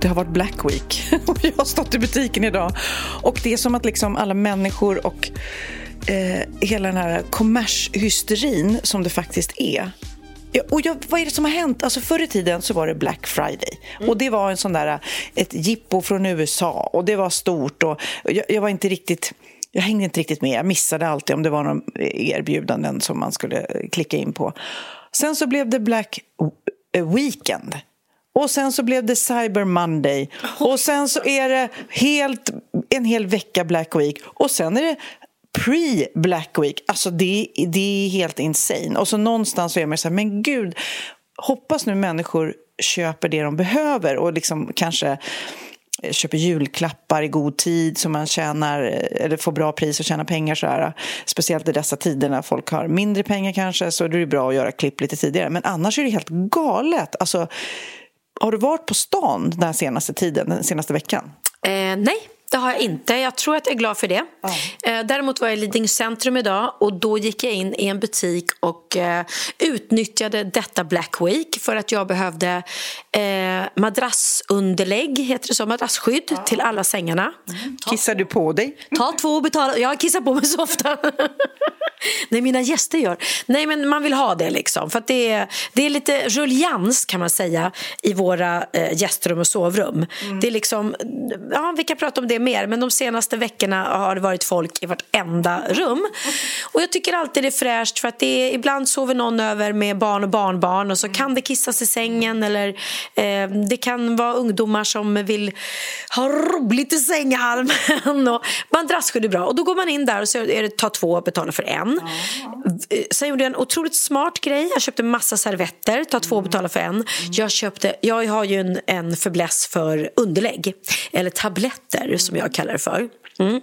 Det har varit Black Week och jag har stått i butiken idag. Och det är som att liksom alla människor och eh, hela den här kommershysterin som det faktiskt är. Ja, och jag, vad är det som har hänt? Alltså förr i tiden så var det Black Friday. Och det var en sån där, eh, ett jippo från USA och det var stort. Och jag, jag var inte riktigt... Jag hängde inte riktigt med. Jag missade alltid om det var några eh, erbjudanden som man skulle eh, klicka in på. Sen så blev det Black Weekend. Och sen så blev det Cyber Monday. Och sen så är det helt, en hel vecka Black Week. Och sen är det pre-Black Week. Alltså det, det är helt insane. Och så någonstans så är man så här, men gud, hoppas nu människor köper det de behöver och liksom kanske eh, köper julklappar i god tid så man tjänar, eh, eller får bra pris och tjänar pengar. Så här. Speciellt i dessa tider när folk har mindre pengar kanske så är det bra att göra klipp lite tidigare. Men annars är det helt galet. Alltså, har du varit på stan den senaste tiden, den senaste veckan? Eh, nej, det har jag inte. Jag tror att jag är glad för det. Ja. Däremot var jag i Lidingö centrum idag och då gick jag in i en butik och eh, utnyttjade detta Black Week för att jag behövde eh, madrassunderlägg, heter det så, madrassskydd ja. till alla sängarna. Mm. Kissar du på dig? Ta två och betala. Jag kissar på mig så ofta. Nej, mina gäster gör. Nej, men man vill ha det liksom. För det är, det är lite ruljans kan man säga i våra eh, gästrum och sovrum. Mm. Det är liksom, ja, vi kan prata om det mer, men de senaste veckorna har det varit folk i vartenda rum. Och jag tycker alltid det är fräscht för att det är, ibland sover någon över med barn och barnbarn och så kan det kissas i sängen eller eh, det kan vara ungdomar som vill ha roligt i sänghalmen och madrassskydd är bra. Och då går man in där och så är det ta två och betala för en. Sen gjorde jag en otroligt smart grej. Jag köpte massa servetter, ta två och betala för en. Jag, köpte, jag har ju en, en förbläss för underlägg, eller tabletter som jag kallar det för. Mm.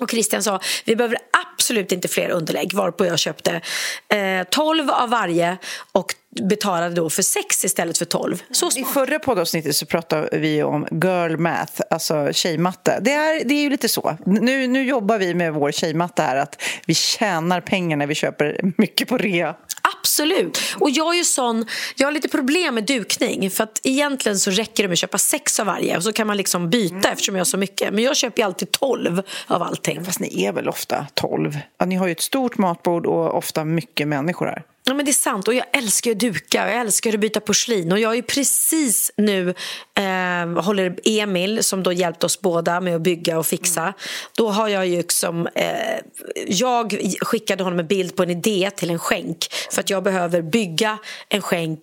Och Christian sa vi behöver absolut inte fler underlägg varpå jag köpte eh, 12 av varje och betalade då för sex istället för 12. Så I förra poddavsnittet så pratade vi om girl math, alltså tjejmatte. Det är, det är ju lite så. Nu, nu jobbar vi med vår tjejmatte här, att vi tjänar pengar när vi köper mycket på rea. Absolut. Och jag är ju sån, jag har lite problem med dukning för att egentligen så räcker det med att köpa sex av varje och så kan man liksom byta mm. eftersom jag har så mycket. Men jag köper ju alltid tolv av allting. Fast ni är väl ofta tolv? Ni har ju ett stort matbord och ofta mycket människor här. Ja, men det är sant. Och jag älskar att duka och jag älskar att byta porslin. Och jag är ju precis nu eh, håller Emil, som då hjälpt oss båda med att bygga och fixa. Mm. Då har jag ju liksom... Eh, jag skickade honom en bild på en idé till en skänk för att jag behöver bygga en skänk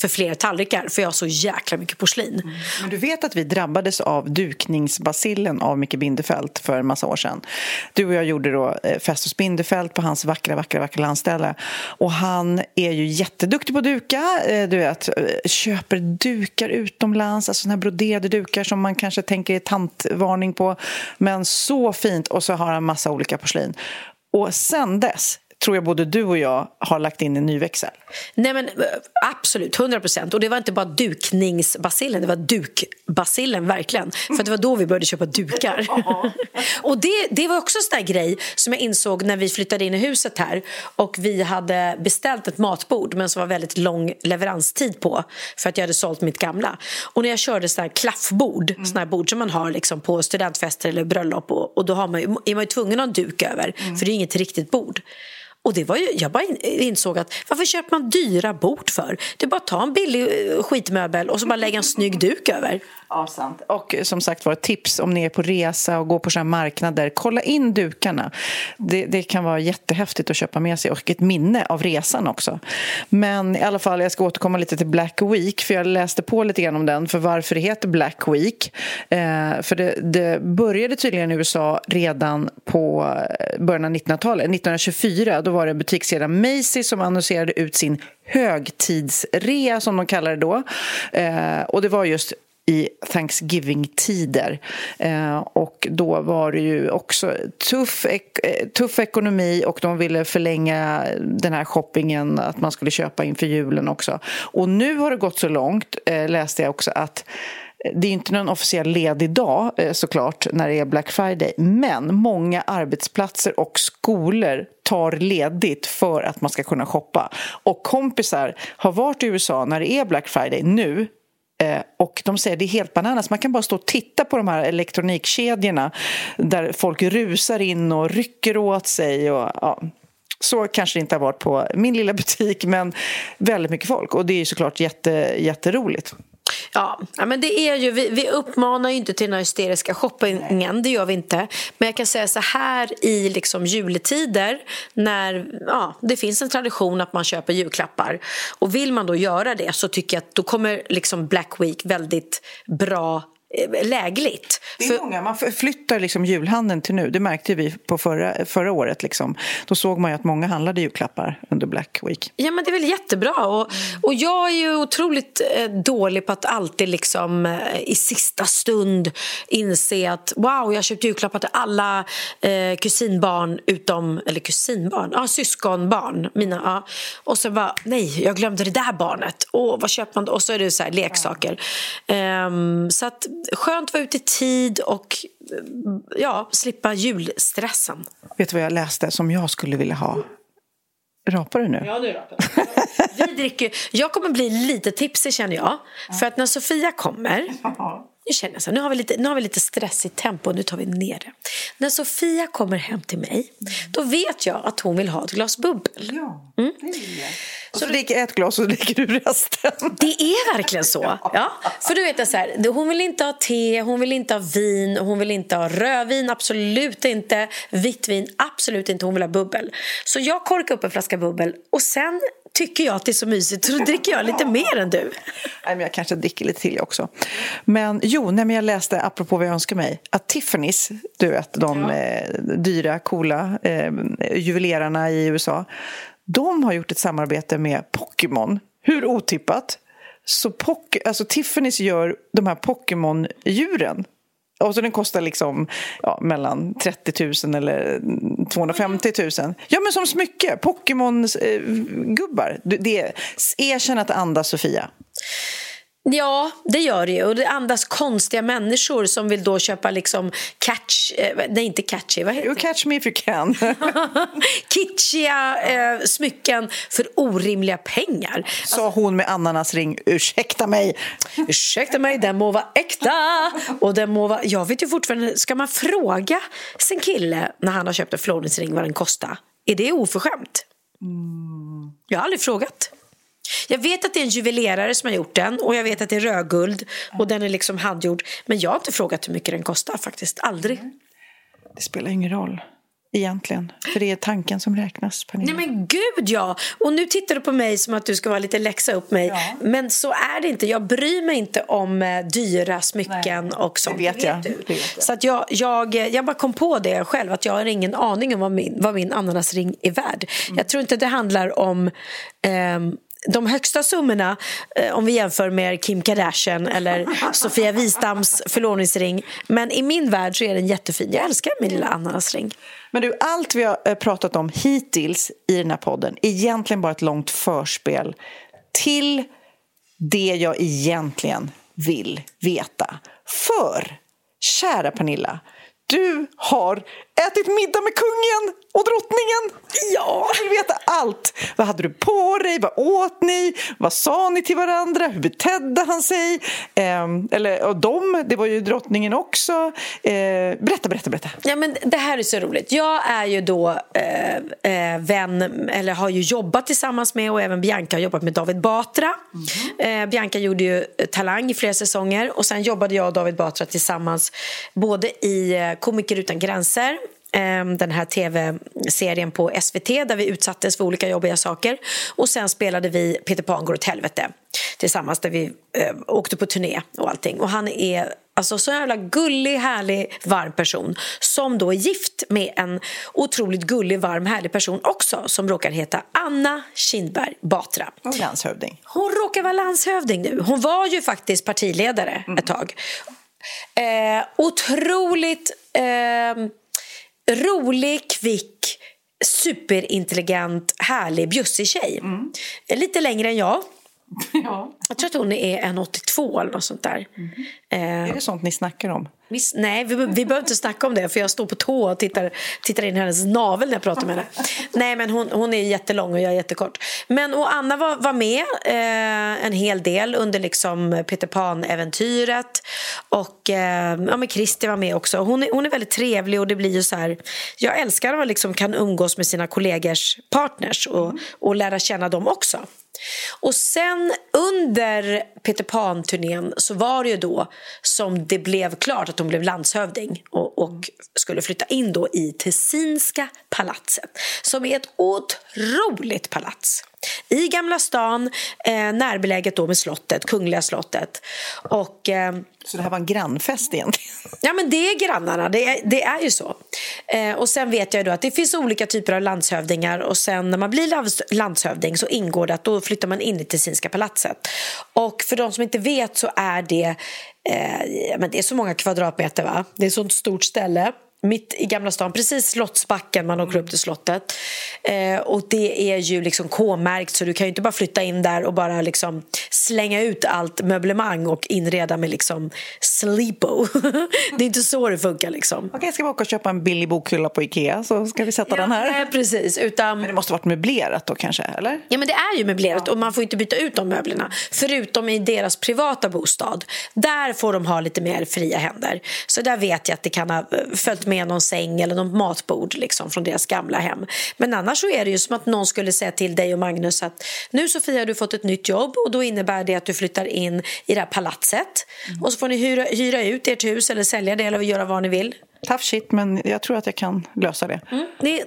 för fler tallrikar för jag har så jäkla mycket porslin. Mm. Men du vet att vi drabbades av dukningsbasillen av Micke Bindefeld för en massa år sedan. Du och jag gjorde då eh, fest hos Bindefeld på hans vackra, vackra, vackra landställe. Och han är ju jätteduktig på att duka. Eh, du vet, eh, köper dukar utomlands, alltså såna här broderade dukar som man kanske tänker är tantvarning på. Men så fint! Och så har han massa olika porslin. Och sen dess tror jag både du och jag har lagt in en ny växel. Nej men eh, absolut, 100 procent. Och det var inte bara dukningsbasillen, det var dukbasillen verkligen. För det var då vi började köpa dukar. och det, det var också en sån där grej som jag insåg när vi flyttade in i huset här och vi hade beställt ett matbord men som var väldigt lång leveranstid på för att jag hade sålt mitt gamla. Och när jag körde sån här klaffbord, mm. sån här bord som man har liksom på studentfester eller bröllop och, och då har man är man ju tvungen att ha en duk över mm. för det är inget riktigt bord. Och det var ju, jag bara insåg att varför köper man dyra bord för? Det är bara att ta en billig eh, skitmöbel och så bara lägga en snygg duk över. Ja, sant. Och eh, som sagt var, tips om ni är på resa och går på sådana marknader. Kolla in dukarna. Det, det, kan vara jättehäftigt att köpa med sig och ett minne av resan också. Men i alla fall, jag ska återkomma lite till Black Week för jag läste på lite grann om den, för varför det heter Black Week. Eh, för det, det, började tydligen i USA redan på eh, början av 1900-talet. 1924 då var det butikskedjan Macy som annonserade ut sin högtidsrea, som de kallar det då. Eh, och det var just i Thanksgiving-tider. Eh, och då var det ju också tuff, ek eh, tuff ekonomi och de ville förlänga den här shoppingen, att man skulle köpa inför julen också. Och nu har det gått så långt, eh, läste jag också, att det är inte någon officiell ledig dag eh, såklart när det är Black Friday men många arbetsplatser och skolor tar ledigt för att man ska kunna shoppa. Och kompisar har varit i USA när det är Black Friday nu eh, och de säger att det är helt bananas. Man kan bara stå och titta på de här elektronikkedjorna där folk rusar in och rycker åt sig. Och, ja. Så kanske det inte har varit på min lilla butik, men väldigt mycket folk. Och det är såklart jätte, jätteroligt. Ja, men det är ju, vi, vi uppmanar ju inte till den här hysteriska shoppingen, det gör vi inte. Men jag kan säga så här i liksom juletider när ja, det finns en tradition att man köper julklappar och vill man då göra det så tycker jag att då kommer liksom Black Week väldigt bra lägligt. Det är För... många, man flyttar liksom julhandeln till nu. Det märkte vi på förra, förra året. Liksom. Då såg man ju att många handlade julklappar under Black Week. Ja, men det är väl jättebra. Och, och jag är ju otroligt eh, dålig på att alltid liksom, eh, i sista stund inse att wow, jag köpt julklappar till alla eh, kusinbarn utom, eller kusinbarn, ja, syskonbarn. Mina, ja. Och så bara, nej, jag glömde det där barnet. Åh, vad köper man då? Och så är det så här, leksaker. Ja. Um, så att skönt att vara ute i tid och ja, slippa julstressen. Vet du vad jag läste som jag skulle vilja ha? Rapar du nu? Ja, nu rapar Vi dricker, jag kommer bli lite tipsig känner jag. För att när Sofia kommer nu känner jag så nu har vi lite, nu har vi lite stressigt tempo, nu tar vi ner det. När Sofia kommer hem till mig, då vet jag att hon vill ha ett glas bubbel. Ja, mm. det vill jag. Och så, så dricker ett glas och så dricker du resten. Det är verkligen så. Ja. För du vet så här, hon vill inte ha te, hon vill inte ha vin, hon vill inte ha rödvin, absolut inte. Vitt vin, absolut inte. Hon vill ha bubbel. Så jag korkar upp en flaska bubbel och sen tycker jag att det är så mysigt så då dricker jag lite mer än du. Nej, men jag kanske dricker lite till också. Men jo, nej, men jag läste, apropå vad jag önskar mig, att Tiffany's, du vet, de ja. eh, dyra, coola eh, juvelerarna i USA, de har gjort ett samarbete med Pokémon. Hur otippat? Så alltså, Tiffany's gör de här Pokémon-djuren och så den kostar liksom ja, mellan 30 000 eller 250 000. Ja, men som smycke. Pokémon-gubbar. Eh, erkänn att det andas Sofia. Ja, det gör det ju. Och det andas konstiga människor som vill då köpa liksom catch... Eh, nej, inte catchy. Vad heter catch me if you can. Kitschiga eh, smycken för orimliga pengar. Sa alltså, hon med ananasring. Ursäkta mig. Ursäkta mig, den må vara äkta. Och den må vara... Jag vet ju fortfarande... Ska man fråga sin kille när han har köpt en förlovningsring vad den kostar? Är det oförskämt? Mm. Jag har aldrig frågat. Jag vet att det är en juvelerare som har gjort den och jag vet att det är rödguld och den är liksom handgjord. Men jag har inte frågat hur mycket den kostar faktiskt. Aldrig. Det spelar ingen roll egentligen. För det är tanken som räknas. Pernilla. Nej men gud ja! Och nu tittar du på mig som att du ska vara lite läxa upp mig. Ja. Men så är det inte. Jag bryr mig inte om eh, dyra smycken Nej. och sånt. Det vet jag. Det vet jag. Så att jag, jag, jag bara kom på det själv att jag har ingen aning om vad min, vad min ananasring är värd. Mm. Jag tror inte det handlar om eh, de högsta summorna, eh, om vi jämför med Kim Kardashian eller Sofia Wistams förlovningsring. Men i min värld så är den jättefin. Jag älskar min lilla ananasring. Men du, allt vi har eh, pratat om hittills i den här podden är egentligen bara ett långt förspel till det jag egentligen vill veta. För, kära Pernilla, du har ätit middag med kungen och drottningen. Ja! Jag vill veta allt. Vad hade du på dig? Vad åt ni? Vad sa ni till varandra? Hur betedde han sig? Eh, eller och de, det var ju drottningen också. Eh, berätta, berätta, berätta. Ja, men det här är så roligt. Jag är ju då eh, eh vän, eller har ju jobbat tillsammans med och även Bianca har jobbat med David Batra. Mm. Bianca gjorde ju Talang i flera säsonger och sen jobbade jag och David Batra tillsammans både i eh, Komiker utan gränser den här tv-serien på SVT där vi utsattes för olika jobbiga saker. Och sen spelade vi Peter Pan går åt helvete tillsammans där vi eh, åkte på turné och allting. Och han är alltså så jävla gullig, härlig, varm person som då är gift med en otroligt gullig, varm, härlig person också som råkar heta Anna Kindberg Batra. Och landshövding. Hon råkar vara landshövding nu. Hon var ju faktiskt partiledare mm. ett tag. Eh, otroligt... Eh, rolig, kvick, superintelligent, härlig, bjussig tjej. Mm. Lite längre än jag. Ja. Jag tror att hon är 1,82 eller något sånt där. Mm. Eh, är det sånt ni snackar om? Vi, nej, vi, vi behöver inte snacka om det för jag står på tå och tittar, tittar in i hennes navel när jag pratar med henne. nej, men hon, hon är jättelång och jag är jättekort. Men och Anna var, var med eh, en hel del under liksom Peter Pan-äventyret. Och eh, ja, men Christer var med också. Hon är, hon är väldigt trevlig och det blir ju så här... Jag älskar att man liksom kan umgås med sina kollegors partners och, och lära känna dem också. Och sen under Peter Pan-turnén så var det ju då som det blev klart att hon blev landshövding och, och skulle flytta in då i Tessinska palatset som är ett otroligt palats i Gamla stan, eh, närbeläget då med slottet, Kungliga slottet. Och, eh, så det här var en grannfest egentligen? Ja, men det är grannarna. Det är, det är ju så. Eh, och sen vet jag då att det finns olika typer av landshövdingar och sen när man blir landshövding så ingår det att då flyttar man in i Tessinska palatset. Och för de som inte vet så är det, eh, men det är så många kvadratmeter va? Det är ett sånt stort ställe mitt i Gamla stan, precis Slottsbacken, man åker upp till slottet. Eh, och det är ju liksom K-märkt så du kan ju inte bara flytta in där och bara liksom slänga ut allt möblemang och inreda med liksom sleepo. det är inte så det funkar liksom. Okej, okay, ska vi åka och köpa en billig bokhylla på Ikea så ska vi sätta ja, den här? Nej, precis. Utan... Men det måste varit möblerat då kanske, eller? Ja, men det är ju möblerat ja. och man får inte byta ut de möblerna. Förutom i deras privata bostad. Där får de ha lite mer fria händer. Så där vet jag att det kan ha följt med någon säng eller något matbord liksom, från deras gamla hem. Men annars så är det ju som att någon skulle säga till dig och Magnus att nu Sofia har du fått ett nytt jobb och då innebär det att du flyttar in i det här palatset mm. och så får ni hyra, hyra ut ert hus eller sälja det eller göra vad ni vill. Tough shit, men jag tror att jag kan lösa det. Mm. det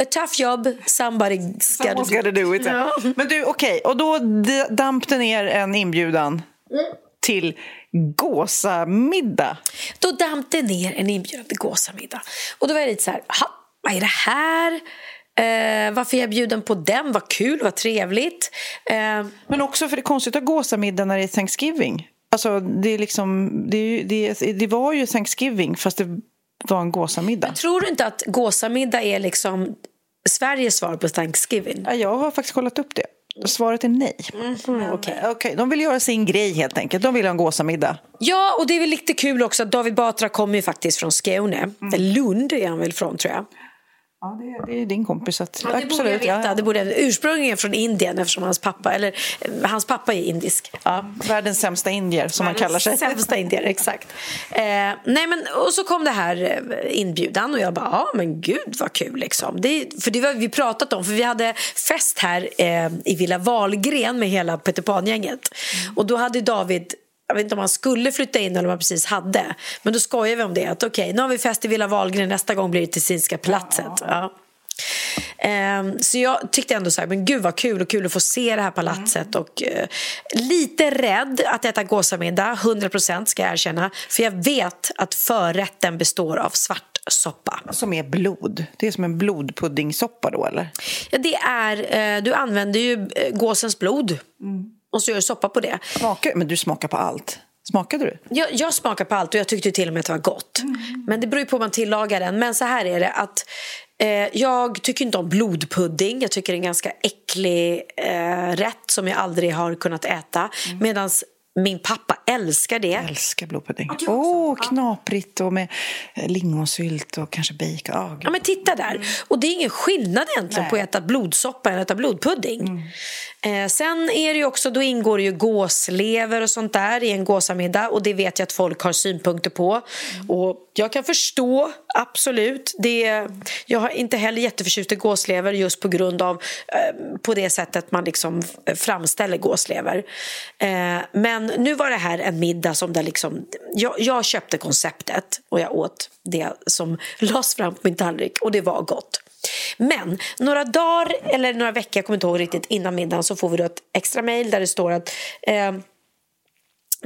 a tough job, somebody ska do. do it. Ja. Men du, okej, okay. och då damp det ner en inbjudan mm. till gåsamiddag. Då damp det ner en inbjudan till gåsamiddag. Och då var jag lite så här, vad är det här? Eh, varför är jag bjuden på den? Vad kul, vad trevligt. Eh, Men också för det är konstigt att ha gåsamiddag när det är Thanksgiving. Alltså, det, är liksom, det, det, det var ju Thanksgiving fast det var en gåsamiddag. Men tror du inte att gåsamiddag är liksom Sveriges svar på Thanksgiving? Ja, jag har faktiskt kollat upp det. Svaret är nej. Mm, okay. Okay, de vill göra sin grej helt enkelt. De vill ha en gåsamiddag. Ja, och det är väl lite kul också att David Batra kommer ju faktiskt från Skåne. Mm. Lund är han väl från tror jag. Ja, det är, det är din kompis. Att, ja, det absolut, borde jag veta. Ja. Det borde ursprungligen från Indien eftersom hans pappa, eller, eh, hans pappa är indisk. Ja, världens sämsta indier som världens man kallar sig. sämsta indier, exakt. Eh, nej, men, och så kom det här eh, inbjudan och jag bara, ja men gud vad kul liksom. Det, för det var vi pratat om, för vi hade fest här eh, i Villa Valgren med hela Peter Pan-gänget. Mm. Och då hade David jag vet inte om han skulle flytta in eller om han precis hade. Men då skojar vi om det. Att okej, okay, nu har vi fest i Villa Wahlgren, nästa gång blir det Tessinska palatset. Ja. Um, så jag tyckte ändå så här, men gud vad kul och kul att få se det här palatset mm. och uh, lite rädd att äta gåsamiddag, 100% ska jag erkänna. För jag vet att förrätten består av svart blodärtssoppa. Som är blod. Det är som en blodpuddingsoppa då, eller? Ja, det är, eh, du använder ju eh, gåsens blod och så gör du soppa på det. Smakar, men du smakar på allt. Smakade du? Jag, jag smakar på allt och jag tyckte till och med att det var gott. Men det beror ju på hur man tillagar den. Men så här är det att eh, jag tycker inte om blodpudding. Jag tycker det är en ganska äcklig eh, rätt som jag aldrig har kunnat äta. Medan min pappa älskar det. Jag älskar blodpudding. Åh, oh, knaprigt och med eh, lingonsylt och kanske bacon. Oh, Ja, men titta där. Och det är ingen skillnad egentligen Nej. på att äta blodsoppa än att äta blodpudding. Eh, sen är det ju också, då ingår det ju gåslever och sånt där i en gåsamiddag och det vet jag att folk har synpunkter på. Och jag kan förstå, absolut. Det, jag har inte heller jätteförtjust i gåslever just på grund av eh, på det sättet man liksom framställer gåslever. Eh, men nu var det här en middag som där liksom, jag, jag köpte konceptet och jag åt det som lades fram på min tallrik och det var gott. Men några dagar eller några veckor, jag kommer inte ihåg riktigt, innan middagen så får vi då ett extra mejl där det står att eh,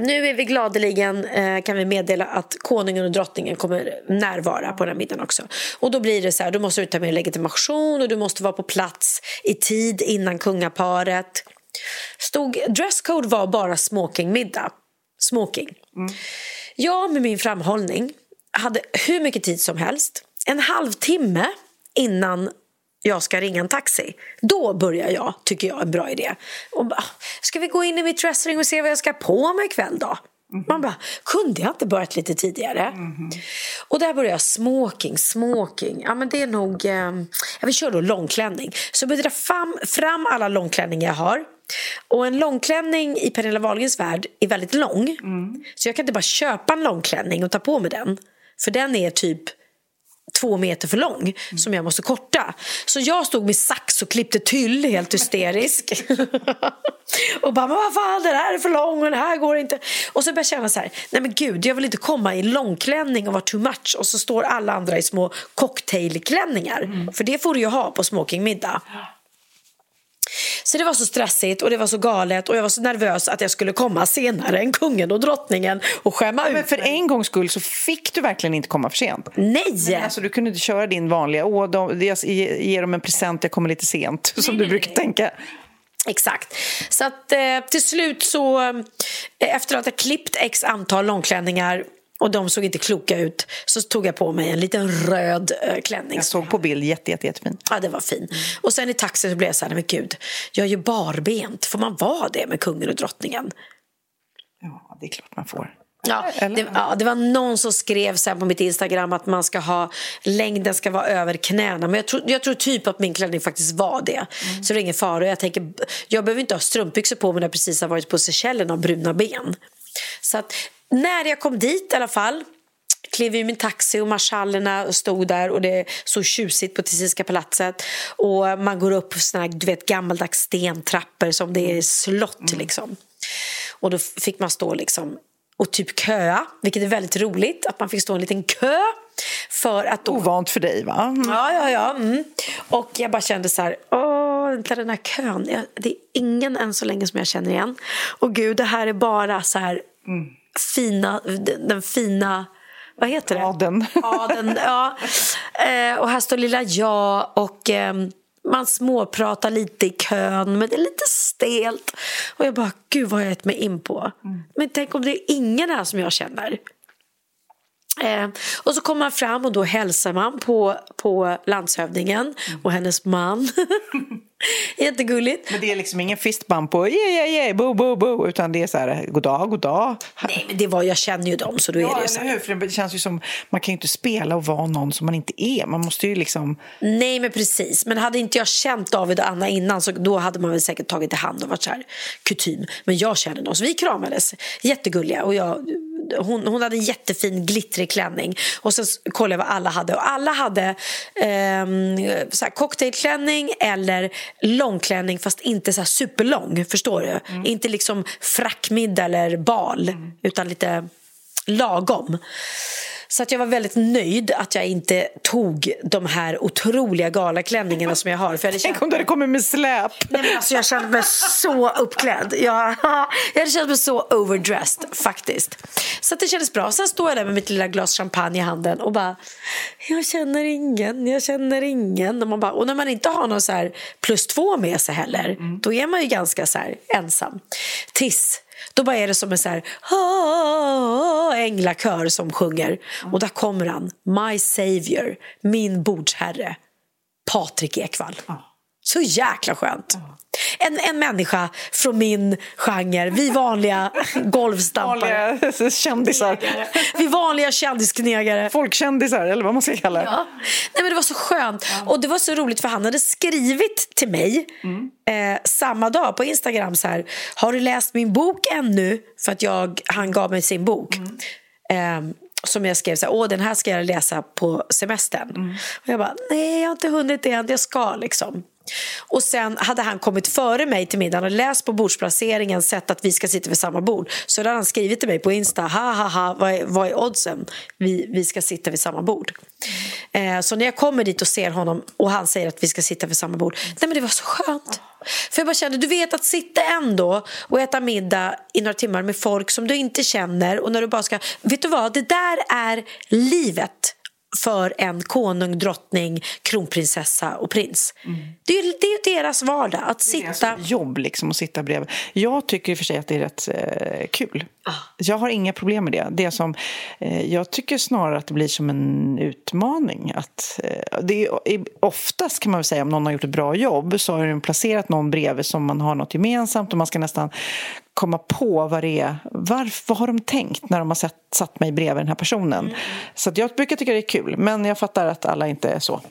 nu är vi gladeligen eh, kan vi meddela att konungen och drottningen kommer närvara på den här middagen också. Och då blir det så här, då måste du ta med legitimation och du måste vara på plats i tid innan kungaparet. Stod, dresscode var bara smokingmiddag. Smoking. Jag med min framhållning hade hur mycket tid som helst. En halvtimme innan jag ska ringa en taxi. Då börjar jag, tycker jag, en bra idé. Och bara, ska vi gå in i mitt dressing och se vad jag ska på mig ikväll då? Man bara, kunde jag inte börjat lite tidigare? Och där börjar jag smoking, smoking. Ja, men det är nog... Eh, jag vill köra då långklänning. Så jag började dra fram, fram alla långklänningar jag har. Och en långklänning i Pernilla Wahlgrens värld är väldigt lång. Så jag kan inte bara köpa en långklänning och ta på mig den. För den är typ två meter för lång som jag måste korta. Så jag stod med sax och klippte tyll helt hysterisk. och bara, men vad fan, den här är för lång och den här går inte. Och så började jag känna så här, nej men gud, jag vill inte komma i långklänning och vara too much. Och så står alla andra i små cocktailklänningar. För det får du ju ha på smokingmiddag. Så det var så stressigt och det var så galet och jag var så nervös att jag skulle komma senare än kungen och drottningen och skämma ut Men för en gångs skull så fick du verkligen inte komma för sent. Nej! Alltså, du kunde inte köra din vanliga, åh, de, jag ge- ger dem en present, jag kommer lite sent, som du brukar tänka. Exakt. Så att eh, till slut så, eh, efter att ha klippt x antal långklänningar och de såg inte kloka ut så tog jag på mig en liten röd eh, klänning. Jag såg på bild, jätte, jätte, jättefin. Ja, det var fin. Och sen i taxi så blev jag så här, men gud, jag är ju barbent. Får man vara det med kungen och drottningen? Ja, det är klart man får. Ja, det, ja, det var någon som skrev sen på mitt Instagram att man ska ha längden ska vara över knäna. Men jag tror, jag tror typ att min klänning faktiskt var det. Så det är ingen fara. Jag, tänker, jag behöver inte ha strumpbyxor på mig när jag precis har varit på Seychellerna och bruna ben. Så att, när jag kom dit i alla fall klev ur min taxi och marschallerna stod där och det är så tjusigt på Tessinska palatset. Och man går upp för såna här, du vet, gammaldags stentrappor som det är slott liksom. Och då fick man stå liksom och typ köa, vilket är väldigt roligt att man fick stå en liten kö för att då... Ovant för dig, va? Mm. Ja, ja, ja. Mm. Och jag bara kände så här, åh, vänta, den här kön, jag, det är ingen än så länge som jag känner igen. Och gud, det här är bara så här fina, den, fina, vad heter det? Adeln. Adeln, ja. Eh, och här står lilla jag och ehm, man småpratar lite i kön, men det är lite stelt. Och jag bara, gud vad har jag gett mig in på? Men tänk om det är ingen här som jag känner. Eh, och så kommer man fram och då hälsar man på, på landshövdingen och hennes man. Jättegulligt. Men det är liksom ingen fistbump på yeah, yeah, yeah, bo, bo, bo, utan det är så här, god dag, god dag. Nej, men det var, jag känner ju dem så då är Ja, det ju så. här. hur? För det känns ju som, man kan ju inte spela och vara någon som man inte är. Man måste ju liksom... Nej, men precis. Men hade inte jag känt David och Anna innan så då hade man väl säkert tagit i hand och varit så här kutym. Men jag känner dem, så vi kramades. Jättegulliga. Och jag, hon, hon hade en jättefin glittrig klänning. Och sen kollade jag vad alla hade. Och alla hade ehm, så cocktailklänning eller långklänning fast inte så superlång. Förstår du? Inte liksom frackmiddag eller bal utan lite lagom. Så att jag var väldigt nöjd att jag inte tog de här otroliga galaklänningarna som jag har. För jag känt Tänk om du hade kommit med släp. Nej, men alltså, jag kände mig så uppklädd. Jag, jag hade känt mig så overdressed, faktiskt. Så det kändes bra. Sen står jag där med mitt lilla glas champagne i handen och bara... Jag känner ingen, jag känner ingen. Och, man bara, och när man inte har någon så plus två med sig heller, då är man ju ganska så ensam. Tills då bara är det som en så här, änglakör som sjunger. Och där kommer han, My Savior, min bordsherre, Patrik Ekwall. Så jäkla skönt. En, en människa från min genre, vi vanliga golvstampare. Vanliga kändisar. Vi vanliga kändisknegare. Folkkändisar, eller vad man ska kalla det. Ja. Nej, men det var så skönt. Och det var så roligt för han hade skrivit till mig eh, samma dag på Instagram så här. Har du läst min bok ännu? För att jag, han gav mig sin bok. Eh, som jag skrev så här, åh den här ska jag läsa på semestern. Och jag bara, nej jag har inte hunnit det än, jag ska liksom. Och sen hade han kommit före mig till middagen och läst på bordsplaceringen, sett att vi ska sitta vid samma bord. Så då hade han skrivit till mig på Insta, ha ha ha, vad är, vad är oddsen? Vi, vi ska sitta vid samma bord. Eh, så när jag kommer dit och ser honom och han säger att vi ska sitta vid samma bord, nej men det var så skönt. För jag bara kände, du vet att sitta ändå och äta middag i några timmar med folk som du inte känner och när du bara ska, vet du vad, det där är livet för en konung, drottning, kronprinsessa och prins. Det är ju det är deras vardag, att sitta... jobb liksom att sitta bredvid. Jag tycker i och för sig att det är rätt eh, kul. Jag har inga problem med det. det som, eh, jag tycker snarare att det blir som en utmaning. Att, eh, det är, oftast kan man väl säga om någon har gjort ett bra jobb så har de placerat någon bredvid som man har något gemensamt och man ska nästan komma på vad det är. Varför, vad har de tänkt när de har satt, satt mig bredvid den här personen? Så att jag brukar tycka det är kul, men jag fattar att alla inte är så.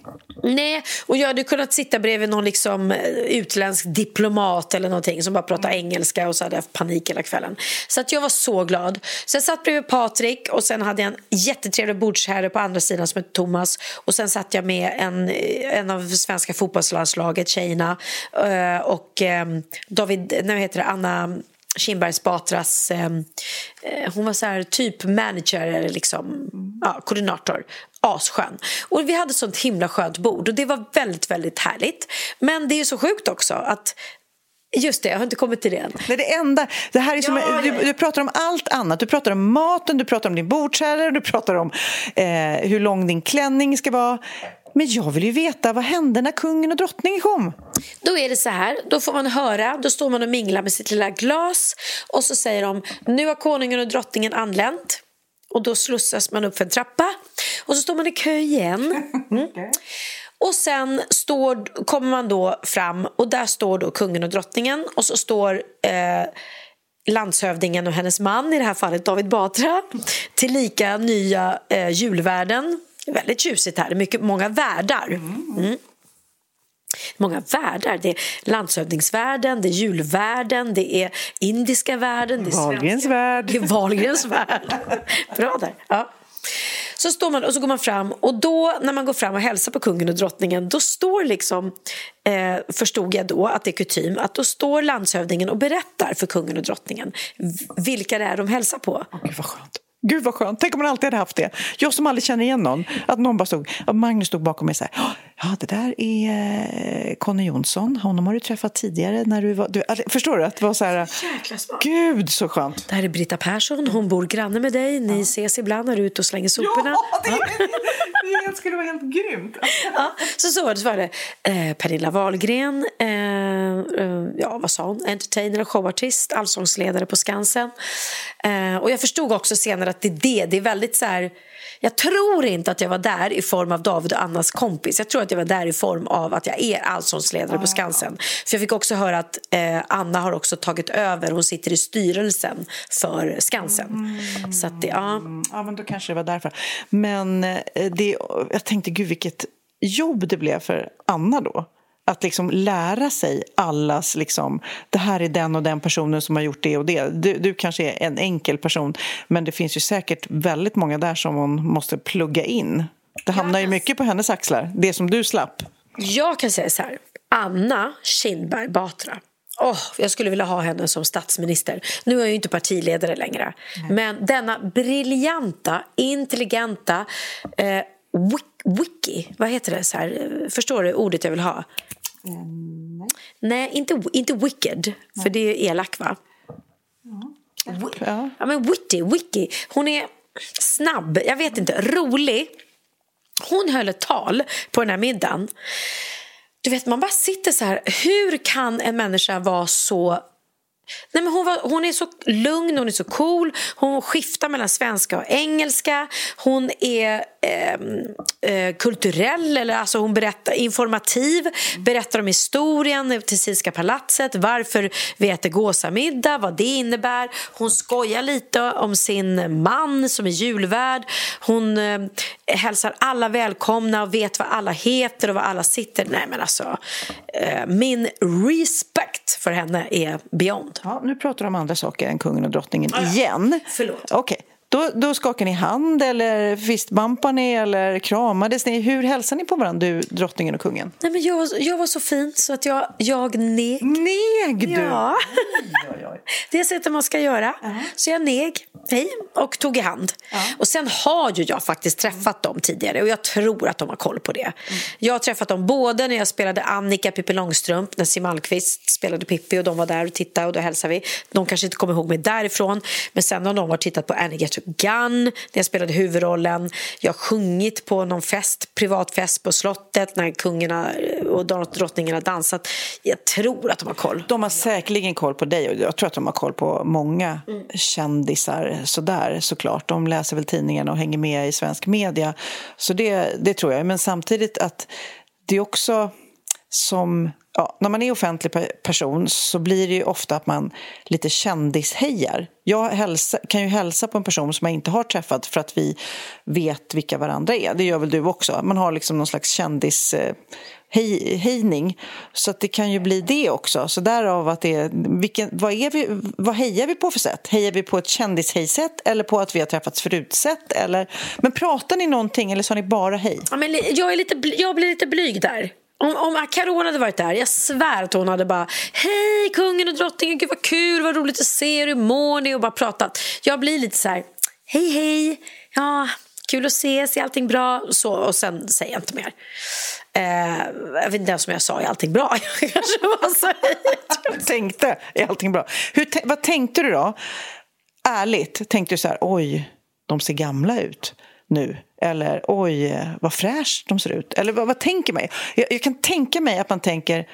Nej, och jag hade kunnat sitta bredvid någon liksom eh, utländsk diplomat eller någonting som bara pratar engelska och så hade jag haft panik hela kvällen. Så att jag var så glad. Så jag satt bredvid Patrik och sen hade jag en jättetrevlig bordsherre på andra sidan som hette Thomas och sen satt jag med en, en av svenska fotbollslandslaget, tjejerna eh, och eh, David, nej, heter det, Anna Kinbergs Batras, eh, eh, hon var så här typ manager eller liksom, ja, koordinator. Asskön. Och vi hade sånt himla skönt bord och det var väldigt, väldigt härligt. Men det är så sjukt också att Just det, jag har inte kommit till det än. Nej, det enda, det här är som, Ja, du, du pratar om allt annat. Du pratar om maten, du pratar om din bordsherre, du pratar om eh, hur lång din klänning ska vara. Men jag vill ju veta, vad hände när kungen och drottningen kom? Då är det så här, då får man höra, då står man och minglar med sitt lilla glas och så säger de nu har konungen och drottningen anlänt. Och då slussas man upp för en trappa och så står man i kö igen. Mm. Och sen står, kommer man då fram och där står då kungen och drottningen och så står eh, landshövdingen och hennes man, i det här fallet David Batra, tillika nya eh, julvärden. Väldigt tjusigt här, det är mycket, många värdar. Mm. Många värdar. Det är landshövdingsvärden, det är julvärden, det är indiska värden. Det är Wahlgrens värld. Det är Wahlgrens värld. Bra där. Ja. Så står man och så går man fram och då när man går fram och hälsar på kungen och drottningen då står liksom, eh, förstod jag då att det är kutym, att då står landshövdingen och berättar för kungen och drottningen vilka det är de hälsar på. Gud vad skönt. Gud vad skönt. Tänk om man alltid hade haft det. Jag som aldrig känner igen någon. Att någon bara stod, att Magnus stod bakom mig så här. "Ja, Ja, det där är eh, Conny Jonsson. Honom har du träffat tidigare när du var... Du, alltså, förstår du? Att det var så här... Gud så skönt. Det här är Britta Persson, hon bor granne med dig, ni ses ibland när du är ute och slänger soporna. det, det skulle vara helt grymt. Ja, så så var det. Så var det eh, Pernilla Wahlgren, eh, eh, ja vad sa hon, entertainer och showartist, allsångsledare på Skansen. Eh, och jag förstod också senare att det är det, det är väldigt så här jag tror inte att jag var där i form av David och Annas kompis. Jag tror att jag var där i form av att jag är allsångsledare på Skansen. För jag fick också höra att eh, Anna har också tagit över. Hon sitter i styrelsen för Skansen. Så att det, ja. Ja, men då kanske det var därför. Men eh, det, jag tänkte, gud vilket jobb det blev för Anna då. Att liksom lära sig allas, liksom, det här är den och den personen som har gjort det och det. Du, du kanske är en enkel person, men det finns ju säkert väldigt många där som hon måste plugga in. Det hamnar ju mycket på hennes axlar, det som du slapp. Jag kan säga så här. Anna Kinberg Batra Oh, jag skulle vilja ha henne som statsminister. Nu är jag ju inte partiledare längre. Mm. Men denna briljanta, intelligenta eh, wiki, vad heter det? Så här, förstår du ordet jag vill ha? Mm, nej. nej, inte, inte wicked, nej. för det är elak va? Ja. ja. men witty, wiki. Hon är snabb, jag vet inte, rolig. Hon höll ett tal på den här middagen. Du vet, man bara sitter så här. Hur kan en människa vara så Nej, men hon, var, hon är så lugn, hon är så cool. Hon skiftar mellan svenska och engelska. Hon är eh, eh, kulturell, eller alltså hon berättar, informativ. Berättar om historien eh, Tessinska palatset, varför vi äter gåsamiddag, vad det innebär. Hon skojar lite om sin man som är julvärd. Hon eh, hälsar alla välkomna och vet vad alla heter och var alla sitter. Nej, men alltså, eh, min respect för henne är beyond. Ja, nu pratar du om andra saker än kungen och drottningen ah, igen. Förlåt. Okay. Då, då skakar ni hand eller fistbumpar ni eller kramades ni? Hur hälsar ni på varandra, du, drottningen och kungen? Nej, men jag, jag var så fin så att jag, jag neg. Neg du? Ja. Oj, oj, oj. Det är sättet man ska göra. Uh -huh. Så jag neg, hej, och tog i hand. Uh -huh. Och sen har ju jag faktiskt träffat dem tidigare och jag tror att de har koll på det. Mm. Jag har träffat dem både när jag spelade Annika Pippi Långstrump, när Siw Malmkvist spelade Pippi och de var där och tittade och då hälsade vi. De kanske inte kommer ihåg mig därifrån, men sen har de varit tittat på Annie Gun när jag spelade huvudrollen. Jag har sjungit på någon fest, privatfest på slottet när kungarna eh, och drottningen har dansat. Jag tror att de har koll. De har säkerligen koll på dig och jag tror att de har koll på många mm. kändisar sådär såklart. De läser väl tidningarna och hänger med i svensk media. Så det, det tror jag. Men samtidigt att det är också som ja, när man är offentlig person så blir det ju ofta att man lite kändishejar. Jag hälsa, kan ju hälsa på en person som jag inte har träffat för att vi vet vilka varandra är. Det gör väl du också? Man har liksom någon slags kändishejning. Eh, hej, så att det kan ju bli det också. Så därav att det är, vilken, vad, är vi, vad hejar vi på för sätt? Hejar vi på ett kändishejsätt eller på att vi har träffats förut-sätt? Eller, men pratar ni någonting eller sa ni bara hej? Ja, men jag, är lite, jag blir lite blyg där. Om, om Carola hade varit där, jag svär att hon hade bara Hej kungen och drottningen, gud vad kul, vad roligt att se er, hur mår ni? Och bara pratat. Jag blir lite så här, hej hej, ja, kul att ses, är allting bra? Så, och sen säger jag inte mer. Eh, jag vet inte ens om jag sa, är allting bra? Jag kanske var så Jag tänkte, är allting bra? Hur, vad tänkte du då? Ärligt, tänkte du så här, oj, de ser gamla ut nu? Eller oj, vad fräscht de ser ut. Eller vad, vad tänker man? Jag, jag, kan tänka mig att man tänker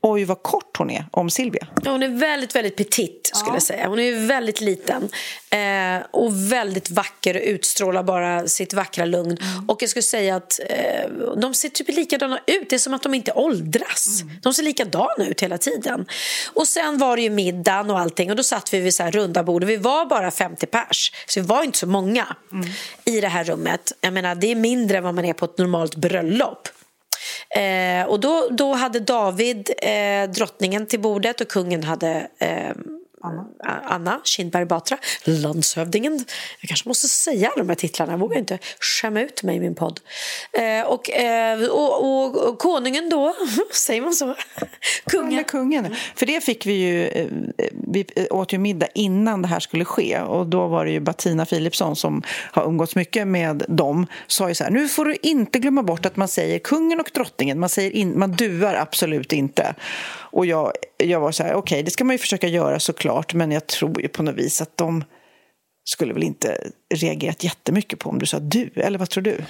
oj vad kort hon är om Silvia. Hon är väldigt, väldigt petit skulle ja. jag säga. Hon är väldigt liten eh, och väldigt vacker och utstrålar bara sitt vackra lugn. Mm. Och jag skulle säga att eh, de ser typ likadana ut. Det är som att de inte åldras. Mm. De ser likadana ut hela tiden. Och sen var det ju middagen och allting och då satt vi vid så här runda bord. Vi var bara 50 pers, så vi var inte så många mm. i det här rummet. Jag menar, det är mindre än vad man är på ett normalt bröllop. Eh, och då, då hade David eh, drottningen till bordet och kungen hade eh, Anna, Anna Kindberg Batra, landshövdingen. Jag kanske måste säga alla de här titlarna, jag vågar inte skämma ut mig i min podd. Eh, och, eh, och, och, och, konungen då, säger man så? Kungen. kungen. För det fick vi ju, eh, vi åt ju middag innan det här skulle ske och då var det ju Bettina Philipsson som har umgåtts mycket med dem, sa ju så här, nu får du inte glömma bort att man säger kungen och drottningen, man, säger in, man duar absolut inte. Och jag, jag var så här, okej, okay, det ska man ju försöka göra såklart, men jag tror ju på något vis att de skulle väl inte reagerat jättemycket på om du sa du, eller vad tror du?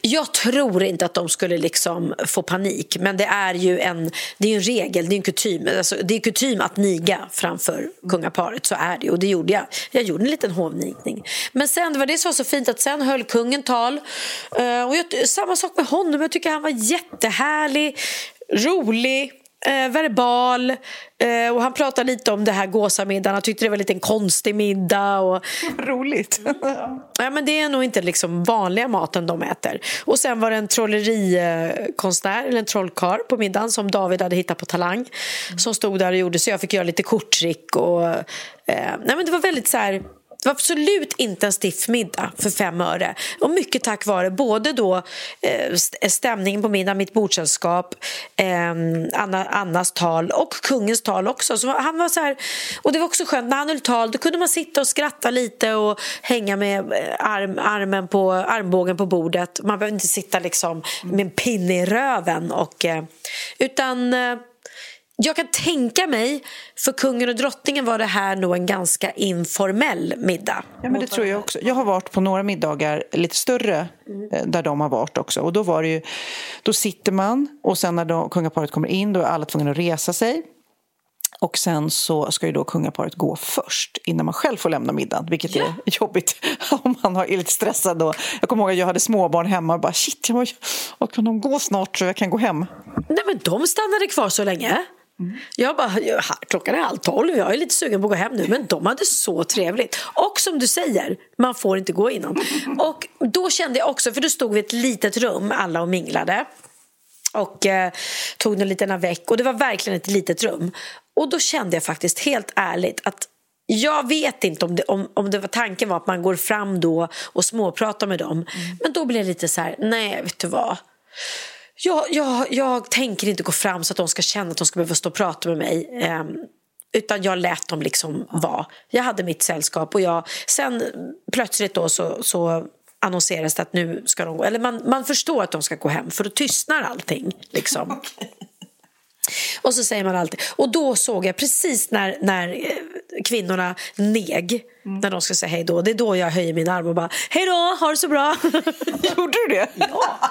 Jag tror inte att de skulle liksom få panik, men det är ju en, det är en regel, det är en kutym. Alltså, det är kutym att niga framför kungaparet, så är det. Och det gjorde jag. Jag gjorde en liten hovnigning. Men sen, det var det som var så fint, att sen höll kungen tal. Eh, och jag, samma sak med honom, jag tycker han var jättehärlig, rolig eh, verbal. Eh, och han pratade lite om det här gåsamiddagen. Han tyckte det var lite en konstig middag. Och... Roligt. ja, men det är nog inte liksom vanliga maten de äter. Och sen var det en trollerikonstnär, eller en trollkarl på middagen som David hade hittat på Talang. Mm. Som stod där och gjorde så jag fick göra lite korttrick. Och, eh, nej, men det var väldigt så här det var absolut inte en stiff middag för fem öre. Och mycket tack vare både då eh, eh stämningen på middagen, mitt bordsällskap, eh, Anna, Annas tal och kungens tal också. Så han var så här, och det var också skönt, när han höll tal då kunde man sitta och skratta lite och hänga med eh, arm, armen på, armbågen på bordet. Man behövde inte sitta liksom med en pinne i röven. Och, eh, utan eh, jag kan tänka mig, för kungen och drottningen var det här nog en ganska informell middag. Ja, men det tror jag också. Jag har varit på några middagar, lite större, mm. där de har varit också. Och då var det ju, då sitter man och sen när de, kungaparet kommer in då är alla tvungna att resa sig. Och sen så ska ju då kungaparet gå först innan man själv får lämna middagen, vilket ja. är jobbigt om man är lite stressad. Då. Jag kommer ihåg att jag hade småbarn hemma och bara shit, jag bara, kan de gå snart så jag kan gå hem? Nej men de stannade kvar så länge. Mm. Jag bara, klockan är halv tolv, jag är lite sugen på att gå hem nu. Men de hade så trevligt. Och som du säger, man får inte gå innan. Och då kände jag också, för då stod vi i ett litet rum alla och minglade. Och eh, tog en liten avec och det var verkligen ett litet rum. Och då kände jag faktiskt helt ärligt att jag vet inte om det, om, om det var tanken var att man går fram då och småpratar med dem. Mm. Men då blev det lite så här, nej vet du vad jag, jag, jag tänker inte gå fram så att de ska känna att de ska behöva stå och prata med mig. Eh, utan jag lät dem liksom vara. Jag hade mitt sällskap och jag, sen plötsligt då så, så annonseras det att nu ska de gå. Eller man, man förstår att de ska gå hem för då tystnar allting. Liksom. Okay. Och så säger man alltid. Och då såg jag precis när, när eh, kvinnorna neg, mm. när de ska säga hej då. Det är då jag höjer min arm och bara hej då, ha det så bra. Gjorde du det? Ja.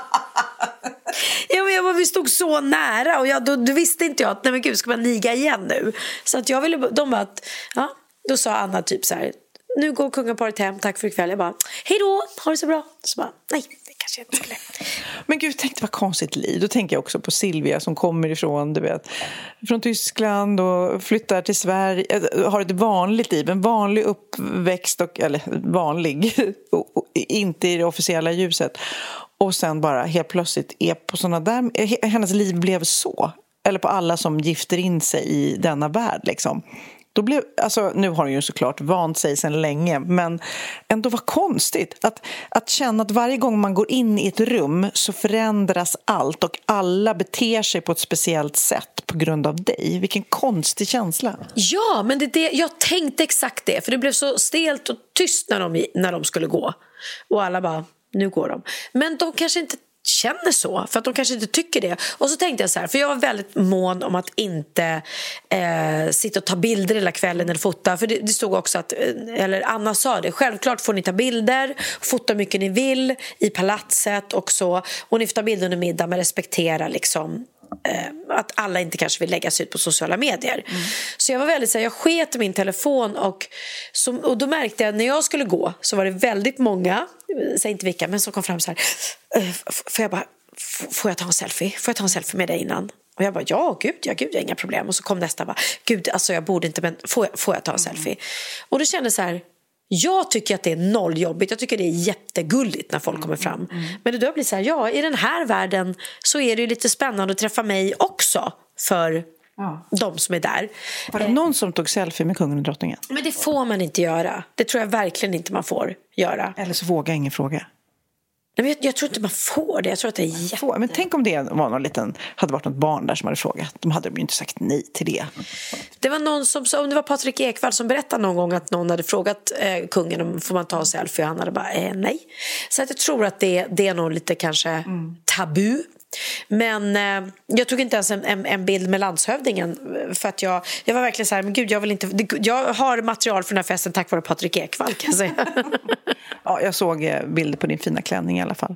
Ja, men jag var, vi stod så nära och jag, då, då visste inte jag att nej men gud, ska man niga igen nu? Så att jag ville, de bara, att, ja, då sa Anna typ så här, nu går kungaparet hem, tack för ikväll. Jag bara, hej då, ha det så bra. Så bara, nej, det kanske jag inte skulle. Men gud, tänk vad konstigt liv. Då tänker jag också på Silvia som kommer ifrån, du vet, från Tyskland och flyttar till Sverige, eh, har ett vanligt liv, en vanlig uppväxt, och, eller vanlig, inte i det officiella ljuset och sen bara helt plötsligt är på såna där... Eh, hennes liv blev så. Eller på alla som gifter in sig i denna värld. Liksom. Då blev, alltså, nu har hon ju såklart vant sig sedan länge, men ändå var konstigt att, att känna att varje gång man går in i ett rum så förändras allt och alla beter sig på ett speciellt sätt på grund av dig. Vilken konstig känsla. Ja, men det, det, jag tänkte exakt det, för det blev så stelt och tyst när de, när de skulle gå. Och alla bara nu går de. Men de kanske inte känner så, för att de kanske inte tycker det. Och så tänkte jag så här, för jag var väldigt mån om att inte eh, sitta och ta bilder hela kvällen eller fota. För det, det, stod också att, eh, eller Anna sa det, självklart får ni ta bilder, fota mycket ni vill i palatset och så. Och ni får ta bilder under middag men respektera liksom att alla inte kanske vill lägga sig ut på sociala medier. Mm. Så jag var väldigt så här, jag sket min telefon och, så, och då märkte jag när jag skulle gå så var det väldigt många, säg inte vilka, men som kom fram så här, eh, får jag bara, får jag ta en selfie? Får jag ta en selfie med dig innan? Och jag bara, ja gud, ja gud, jag har inga problem. Och så kom nästa bara, gud, alltså jag borde inte, men får jag, får jag ta en mm. selfie? Och då kände så här, jag tycker att det är nolljobbigt. Jag tycker det är jättegulligt när folk mm, kommer fram. Mm, mm. Men det då blir så här, ja, i den här världen så är det lite spännande att träffa mig också för ja. de som är där. Var det eh. någon som tog selfie med kungen och drottningen? Men det får man inte göra. Det tror jag verkligen inte man får göra. Eller så vågar ingen fråga. Jag, jag, tror inte man får det. Jag tror att det är jätte... Men tänk om det var någon liten, hade varit något barn där som hade frågat. De hade ju inte sagt nej till det. Det var någon som, om det var Patrik Ekwall som berättade någon gång att någon hade frågat eh, kungen om får man ta en selfie och han hade bara eh, nej. Så att jag tror att det, det är nog lite kanske mm. tabu men eh, jag tog inte ens en, en, en, bild med landshövdingen eh, för att jag, jag var verkligen så här, men gud jag vill inte, jag har material för den här festen tack vare Patrik Ekwall kan jag säga. ja, jag såg eh, bilder på din fina klänning i alla fall.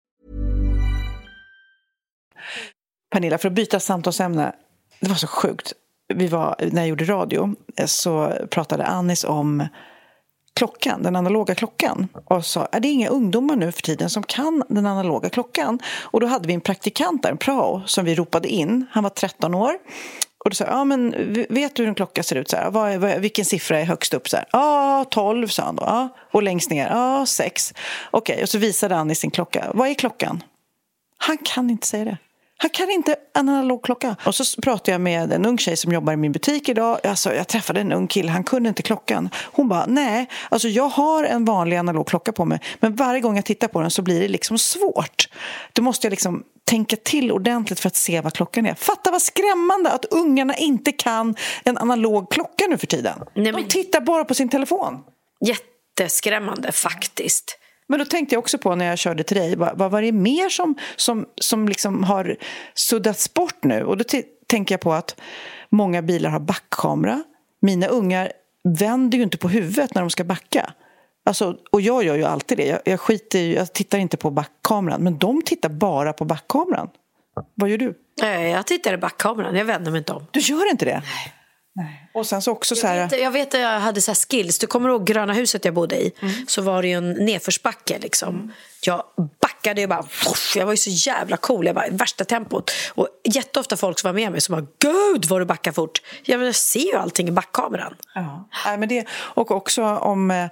Pernilla, för att byta samtalsämne. Det var så sjukt. Vi var, när jag gjorde radio eh, så pratade Anis om klockan, den analoga klockan och sa att det är inga ungdomar nu för tiden som kan den analoga klockan. Och då hade vi en praktikant där, en prao, som vi ropade in. Han var 13 år. Och då sa jag, ja men vet du hur en klocka ser ut? Så här, vad, vad, vilken siffra är högst upp? Så här, ja, 12 sa han då. Ja. Och längst ner, ja, 6. Okej, okay, och så visade han i sin klocka. Vad är klockan? Han kan inte säga det. Han kan inte en analog klocka. Och så pratade jag med en ung tjej som jobbar i min butik idag. Alltså, jag träffade en ung kille, han kunde inte klockan. Hon bara, nej, alltså jag har en vanlig analog klocka på mig. Men varje gång jag tittar på den så blir det liksom svårt. Då måste jag liksom tänka till ordentligt för att se vad klockan är. Fatta vad skrämmande att ungarna inte kan en analog klocka nu för tiden. Nej, men... De tittar bara på sin telefon. Jätteskrämmande faktiskt. Men då tänkte jag också på när jag körde till dig, vad, vad var det mer som, som, som liksom har suddats bort nu? Och då tänker jag på att många bilar har backkamera. Mina ungar vänder ju inte på huvudet när de ska backa. Alltså, och jag gör ju alltid det. Jag, jag, skiter jag tittar inte på backkameran, men de tittar bara på backkameran. Vad gör du? Jag tittar i backkameran, jag vänder mig inte om. Du gör inte det? Nej. Nej. Och sen så också så här... Jag vet, jag vet att jag hade så skills. Du kommer ihåg gröna huset jag bodde i? Mm. Så var det ju en nedförsbacke liksom. Mm. Jag backade ju bara. Jag var ju så jävla cool. Jag bara värsta tempot. Och jätteofta folk som var med mig som bara Gud vad du backar fort. Jag ser ju allting i backkameran. Ja. Nej, men det, och också om eh,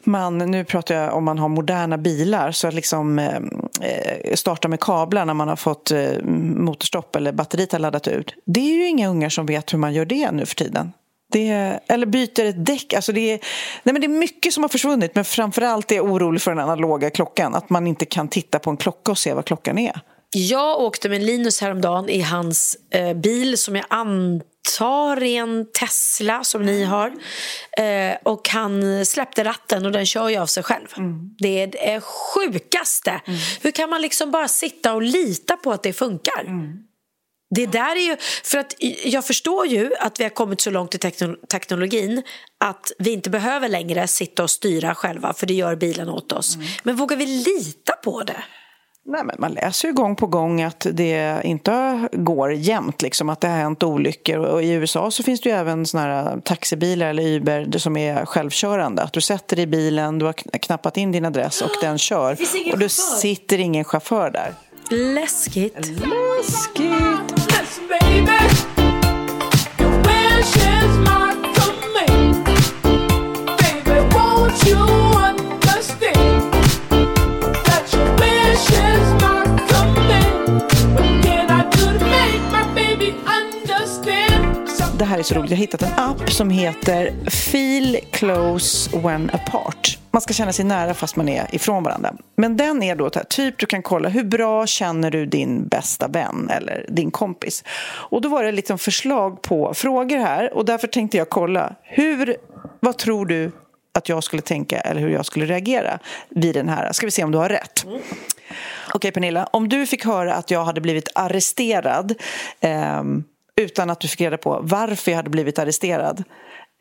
man, nu pratar jag om man har moderna bilar, så att liksom eh, Eh, starta med kablar när man har fått eh, motorstopp eller batteriet har laddat ut. Det är ju inga ungar som vet hur man gör det nu för tiden. Det, eller byter ett däck. Alltså det, är, nej men det är mycket som har försvunnit men framförallt är jag orolig för den analoga klockan. Att man inte kan titta på en klocka och se vad klockan är. Jag åkte med Linus häromdagen i hans eh, bil som jag antar tar en Tesla som ni har eh, och han släppte ratten och den kör ju av sig själv. Mm. Det är det sjukaste. Mm. Hur kan man liksom bara sitta och lita på att det funkar? Mm. Det där är ju, för att jag förstår ju att vi har kommit så långt i teknologin att vi inte behöver längre sitta och styra själva för det gör bilen åt oss. Mm. Men vågar vi lita på det? Nej, men man läser ju gång på gång att det inte går jämnt, liksom, att det har hänt olyckor. Och I USA så finns det ju även såna här taxibilar eller Uber som är självkörande. Att du sätter dig i bilen, du har knappat in din adress och den kör. Och det sitter ingen chaufför där. Läskigt. Läskigt. Här är så roligt. Jag har hittat en app som heter Feel Close When Apart. Man ska känna sig nära fast man är ifrån varandra. Men den är då typ du kan kolla hur bra känner du din bästa vän eller din kompis. Och då var det liksom förslag på frågor här och därför tänkte jag kolla hur, vad tror du att jag skulle tänka eller hur jag skulle reagera vid den här. Ska vi se om du har rätt. Okej okay, Pernilla, om du fick höra att jag hade blivit arresterad eh, utan att du fick reda på varför jag hade blivit arresterad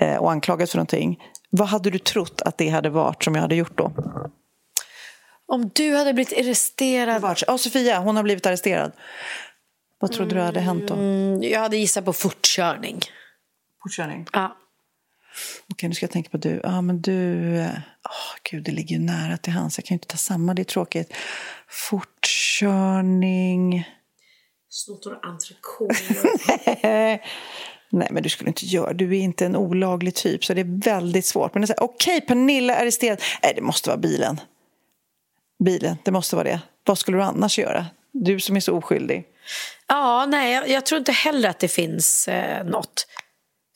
eh, och anklagad för någonting. Vad hade du trott att det hade varit som jag hade gjort då? Om du hade blivit arresterad? Ja, Sofia, hon har blivit arresterad. Vad trodde du hade hänt då? Mm, jag hade gissat på fortkörning. Fortkörning? Ja. Okej, nu ska jag tänka på du. Ja, men du... Oh, Gud, det ligger ju nära till hands. Jag kan ju inte ta samma, det är tråkigt. Fortkörning... Snott några entrecote. Nej, men du skulle inte göra Du är inte en olaglig typ, så det är väldigt svårt. Men okej, okay, Pernilla är arresterad. Nej, det måste vara bilen. Bilen, det måste vara det. Vad skulle du annars göra? Du som är så oskyldig. Ja, nej, jag, jag tror inte heller att det finns eh, något.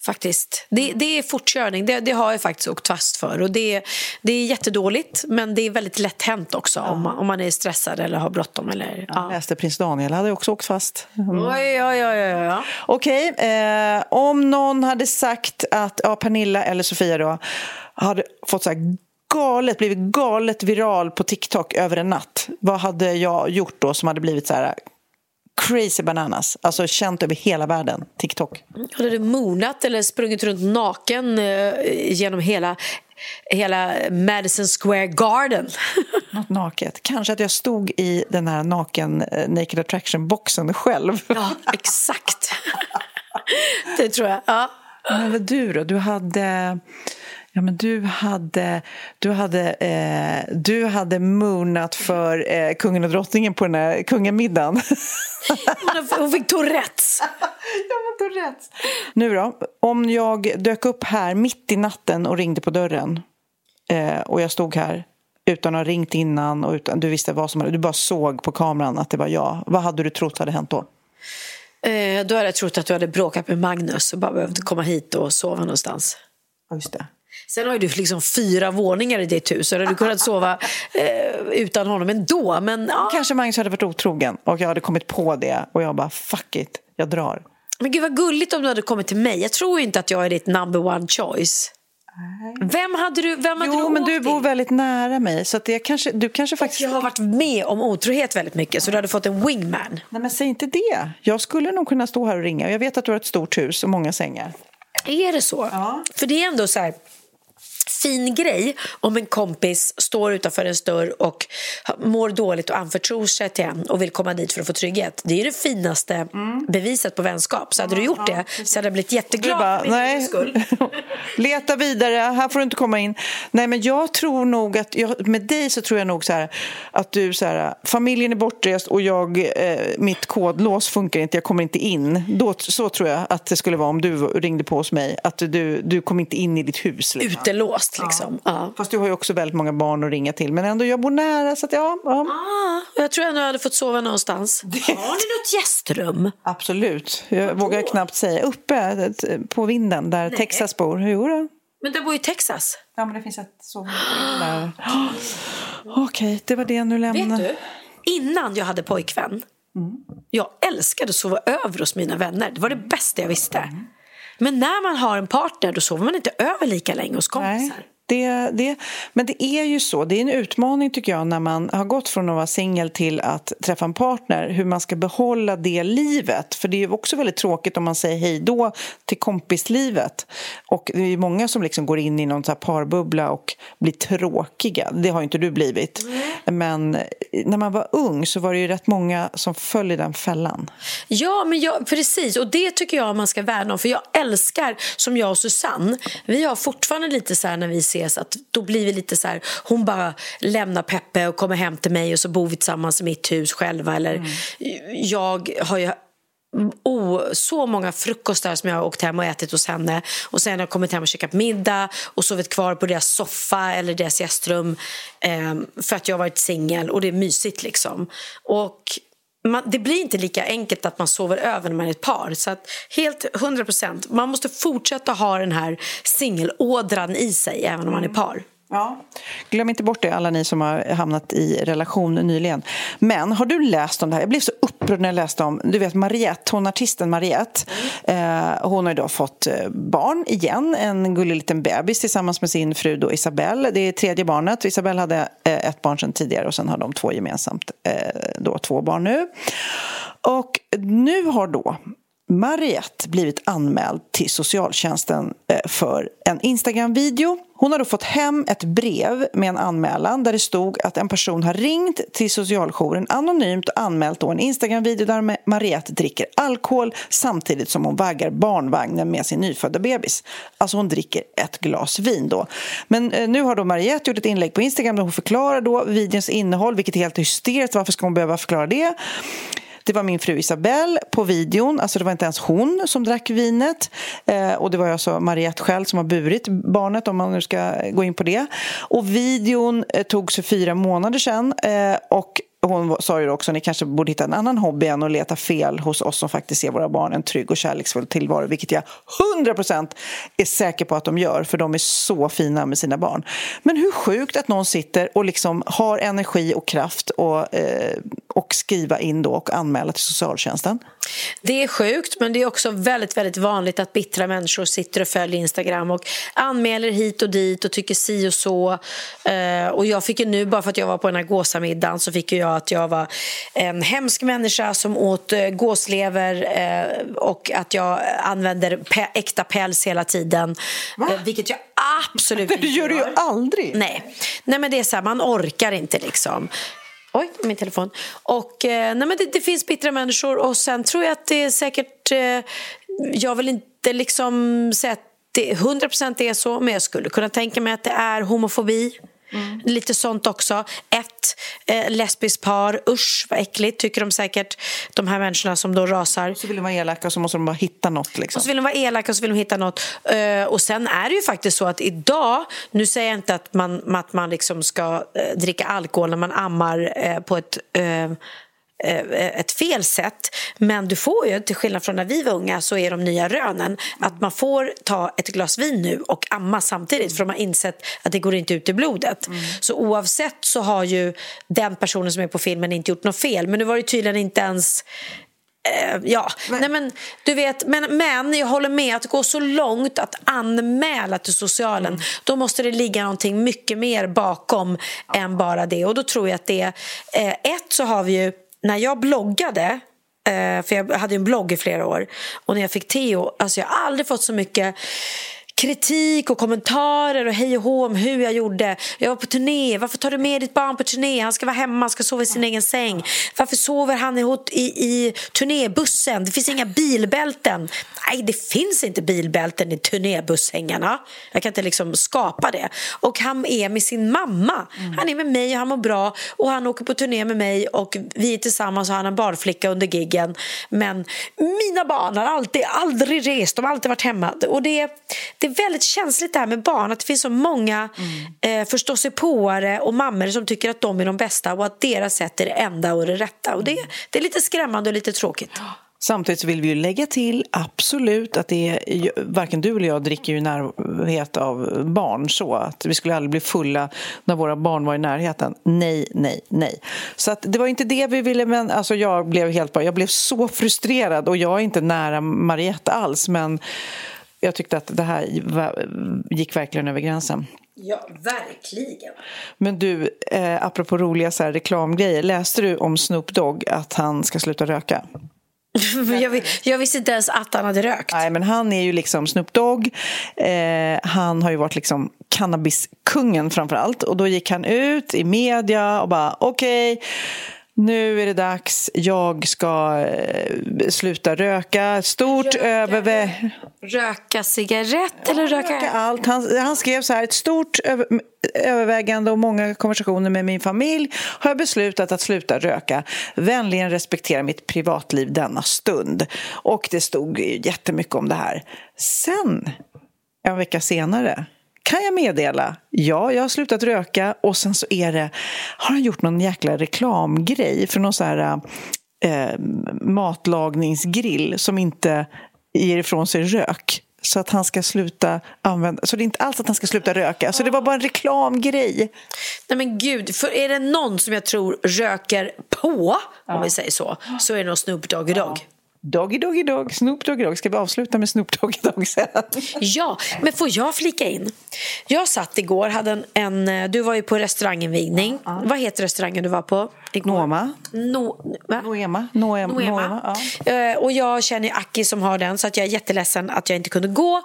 Faktiskt. Det, det är fortkörning, det, det, har jag faktiskt åkt fast för. Och det, det är jättedåligt, men det är väldigt lätt hänt också ja. om, man, om man är stressad eller har bråttom. Eller, ja. Jag läste prins Daniel hade också åkt fast. Mm. Oj, oj, oj, oj. Okej, eh, om någon hade sagt att ja, Pernilla eller Sofia då hade fått så här galet, blivit galet viral på TikTok över en natt. Vad hade jag gjort då som hade blivit så här crazy bananas? Alltså känt över hela världen, TikTok. Hade du moonat eller sprungit runt naken eh, genom hela hela Madison Square Garden. Något naket. Kanske att jag stod i den här naken uh, Naked Attraction-boxen själv. Ja, exakt. det tror jag. Ja. Men du då? Du hade... Ja, men du hade, du hade, eh, du hade moonat för eh, kungen och drottningen på den här kungamiddagen. Hon fick Tourettes. ja, men Tourettes. Nu då, om jag dök upp här mitt i natten och ringde på dörren eh, och jag stod här utan att ha ringt innan och utan, du visste vad som hade, du bara såg på kameran att det var jag. Vad hade du trott hade hänt då? Eh, då hade jag trott att du hade bråkat med Magnus och bara behövde komma hit och sova någonstans. Just det. Sen har ju du liksom fyra våningar i ditt hus. Så hade du kunnat sova eh, utan honom ändå. Men, ja. Kanske Magnus hade varit otrogen och jag hade kommit på det och jag bara fuck it, jag drar. Men gud vad gulligt om du hade kommit till mig. Jag tror inte att jag är ditt number one choice. Vem hade du vem hade Jo, du men du bor väldigt nära mig. Så att det kanske, du kanske faktiskt... Jag har varit med om otrohet väldigt mycket, så du hade fått en wingman. Nej, men säg inte det. Jag skulle nog kunna stå här och ringa. Jag vet att du har ett stort hus och många sängar. Är det så? Ja. För det är ändå så här gifts. Fin grej om en kompis står utanför en dörr och mår dåligt och anförtror sig till en och vill komma dit för att få trygghet. Det är det finaste mm. beviset på så hade du gjort det så hade jag blivit jätteglad bara, för skull. Leta vidare, här får du inte komma in. Nej, men jag tror nog att, jag, med dig så tror jag nog så här, att du så här, familjen är bortrest och jag, eh, mitt kodlås funkar inte, jag kommer inte in. Då, så tror jag att det skulle vara om du ringde på hos mig, att du, du kom inte in i ditt hus. Liksom. Utelåst liksom. Ja. Ja. Fast du har ju också väldigt många barn att ringa till, men ändå, jag bor nära så att ja. ja. Ah, jag tror ändå jag hade fått sova någonstans. Det... Har ni något gästrum? Absolut. Jag Vadå? vågar knappt säga. Uppe på vinden där Nej. Texas bor. Jo då. Men du bor i Texas? Ja, men det finns ett sovrum där. Okej, okay, det var det nu lämnade. Vet du? Innan jag hade pojkvän, mm. jag älskade att sova över hos mina vänner. Det var det bästa jag visste. Mm. Men när man har en partner då sover man inte över lika länge hos kompisar. Nej. Det, det, men det är ju så, det är en utmaning tycker jag när man har gått från att vara singel till att träffa en partner, hur man ska behålla det livet. För det är ju också väldigt tråkigt om man säger hej då till kompislivet. Och det är ju många som liksom går in i någon så parbubbla och blir tråkiga. Det har ju inte du blivit. Mm. Men när man var ung så var det ju rätt många som föll i den fällan. Ja, men jag, precis. Och det tycker jag man ska värna om. För jag älskar, som jag och Susanne, vi har fortfarande lite så här när vi ser ses att då blir vi lite så här, hon bara lämnar Peppe och kommer hem till mig och så bor vi tillsammans i mitt hus själva eller mm. jag har ju Oh, så många frukostar som jag har åkt hem och ätit hos henne och sen har jag kommit hem och käkat middag och sovit kvar på deras soffa eller deras gästrum eh, för att jag har varit singel och det är mysigt liksom. Och man, det blir inte lika enkelt att man sover över när man är ett par. Så att helt 100 procent. Man måste fortsätta ha den här singelådran i sig även om man är par. Ja. Glöm inte bort det, alla ni som har hamnat i relation nyligen. Men har du läst om det här? Jag blev så upprörd när jag läste om du vet Mariette, hon artisten Mariette. Mm. Eh, hon har då fått eh, barn igen, en gullig liten bebis tillsammans med sin fru då Isabelle. Det är tredje barnet. Isabelle hade eh, ett barn sedan tidigare och sen har de två gemensamt, eh, då två barn nu. Och nu har då Mariette blivit anmäld till socialtjänsten eh, för en Instagram-video. Hon har då fått hem ett brev med en anmälan där det stod att en person har ringt till socialjouren anonymt och anmält då en Instagram-video där Mariette dricker alkohol samtidigt som hon vaggar barnvagnen med sin nyfödda bebis. Alltså hon dricker ett glas vin då. Men eh, nu har då Mariette gjort ett inlägg på Instagram där hon förklarar då videons innehåll, vilket är helt hysteriskt. Varför ska hon behöva förklara det? Det var min fru Isabelle på videon, alltså det var inte ens hon som drack vinet. Eh, och det var alltså Mariette själv som har burit barnet om man nu ska gå in på det. Och videon eh, togs för fyra månader sedan eh, och hon sa ju också ni kanske borde hitta en annan hobby än att leta fel hos oss som faktiskt ser våra barn en trygg och kärleksfull tillvaro, vilket jag 100% är säker på att de gör, för de är så fina med sina barn. Men hur sjukt att någon sitter och liksom har energi och kraft och, eh, och skriva in då och anmäla till socialtjänsten. Det är sjukt, men det är också väldigt, väldigt vanligt att bittra människor sitter och följer Instagram och anmäler hit och dit och tycker si och så. Eh, och jag fick ju nu, bara för att jag var på den här gåsamiddagen, så fick jag att jag var en hemsk människa som åt eh, gåslever eh, och att jag använder pe äkta päls hela tiden. Eh, vilket jag absolut inte Det gör du ju aldrig! Nej. nej, men det är så här, man orkar inte liksom. Oj, min telefon. Och, eh, nej, men det, det, finns bittra människor och sen tror jag att det är säkert... Eh, jag vill inte liksom säga att det 100% är så, men jag skulle kunna tänka mig att det är homofobi. Mm. Lite sånt också. Ett eh, lesbiskt par, usch vad äckligt, tycker de säkert, de här människorna som då rasar. Så vill de vara elaka och så måste de bara hitta något. Liksom. Och så vill de vara elaka och så vill de hitta något. Uh, och sen är det ju faktiskt så att idag, nu säger jag inte att man, att man liksom ska uh, dricka alkohol när man ammar uh, på ett Eh, ett fel sätt. Men du får ju, till skillnad från när vi var unga, så är de nya rönen att man får ta ett glas vin nu och amma samtidigt för de har insett att det går inte ut i blodet. Mm. Så oavsett så har ju den personen som är på filmen inte gjort något fel. Men nu var det tydligen inte ens eh, Ja, men. Nej, men du vet, men, men jag håller med att gå så långt att anmäla till socialen, mm. då måste det ligga någonting mycket mer bakom ja. än bara det. Och då tror jag att det är, eh, ett så har vi ju när jag bloggade eh, för jag hade en blogg i flera år och när jag fick Theo, alltså jag har aldrig fått så mycket kritik och kommentarer och hej och hå om hur jag gjorde. Jag var på turné. Varför tar du med ditt barn på turné? Han ska vara hemma, han ska sova i sin egen säng. Varför sover han i, i turnébussen? Det finns inga bilbälten. Nej, det finns inte bilbälten i turnébusshängarna. Jag kan inte liksom skapa det. Och han är med sin mamma. Mm. Han är med mig och han mår bra. Och han åker på turné med mig och vi är tillsammans och han har en barnflicka under giggen. Men mina barn har alltid, aldrig rest. De har alltid varit hemma. Och det, det är väldigt känsligt det här med barn. Att det finns så många mm. eh, förståsigpåare och mammor som tycker att de är de bästa och att deras sätt är det enda och det rätta. Och det, det är lite skrämmande och lite tråkigt. Samtidigt vill vi ju lägga till absolut att det är, varken du eller jag dricker i närhet av barn så att vi skulle aldrig bli fulla när våra barn var i närheten. Nej, nej, nej. Så att det var inte det vi ville, men alltså jag blev helt bara, jag blev så frustrerad och jag är inte nära Mariette alls, men jag tyckte att det här gick verkligen över gränsen. Ja, verkligen. Men du, eh, apropå roliga så här, reklamgrejer, läste du om Snoop Dogg att han ska sluta röka? jag, jag, visste inte ens att han hade rökt. Nej, men han är ju liksom Snoop Dogg. Eh, han har ju varit liksom cannabiskungen framför allt. Och då gick han ut i media och bara okej okay, nu är det dags, jag ska eh, sluta röka. Stort röka, övervä... Röka cigarett eller röka... röka allt. Han, han, skrev så här, ett stort över, övervägande och många konversationer med min familj har jag beslutat att sluta röka. Vänligen respektera mitt privatliv denna stund. Och det stod jättemycket om det här. Sen, en vecka senare kan jag meddela, ja, jag har slutat röka och sen så är det, har han gjort någon jäkla reklamgrej för någon så här eh, matlagningsgrill som inte ger ifrån sig rök så att han ska sluta använda... Så det är inte alls att han ska sluta röka. Så det var bara en reklamgrej. Nej men gud, för är det någon som jag tror röker på, ja. om vi säger så, så är det nog Snoop Dogg. Ja. Doggy Doggy Dogg, Snoop Doggy Dogg. Ska vi avsluta med Snoop Doggy Dogg sen? Ja, men får jag flika in? Jag satt igår, hade en, en du var ju på restauranginvigning. Ja, Vad heter restaurangen du var på? Igår? Noma. No, Noema. Noema. Noema. Noema ja. uh, och jag känner Aki som har den så att jag är jätteledsen att jag inte kunde gå.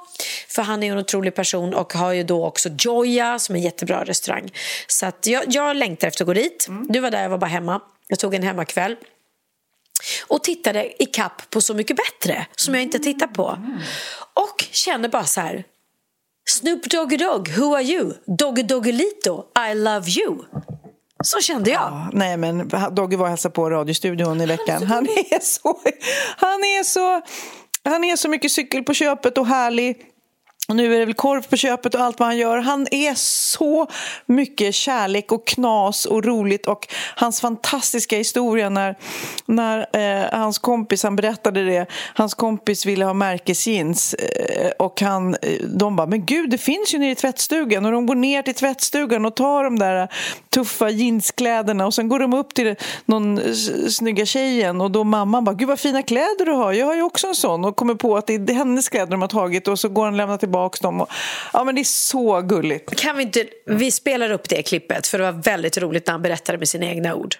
För han är en otrolig person och har ju då också Joya som är en jättebra restaurang. Så att jag, jag längtar efter att gå dit. Mm. Du var där, jag var bara hemma. Jag tog en hemmakväll och tittade i kapp på Så mycket bättre som jag inte tittar på. Och kände bara så här Snoop Doggy Dogg, who are you? Doggy Doggelito, I love you. Så kände jag. Ja, nej, men Doggy var och hälsade på radiostudion i veckan. Han är så... Han är så... Han är så mycket cykel på köpet och härlig. Och nu är det väl korv på köpet och allt vad han gör. Han är så mycket kärlek och knas och roligt och hans fantastiska historia när, när eh, hans kompis, han berättade det, hans kompis ville ha märkesjeans eh, och han, eh, de bara, men gud det finns ju nere i tvättstugan. Och de går ner till tvättstugan och tar de där eh, tuffa jeanskläderna. Och sen går de upp till någon snygga tjejen och då mamman bara, gud vad fina kläder du har, jag har ju också en sån. Och kommer på att det är hennes kläder de har tagit och så går han och lämnar tillbaka dem. Och, ja, men det är så gulligt. Kan vi inte, vi spelar upp det klippet för det var väldigt roligt när han berättade med sina egna ord.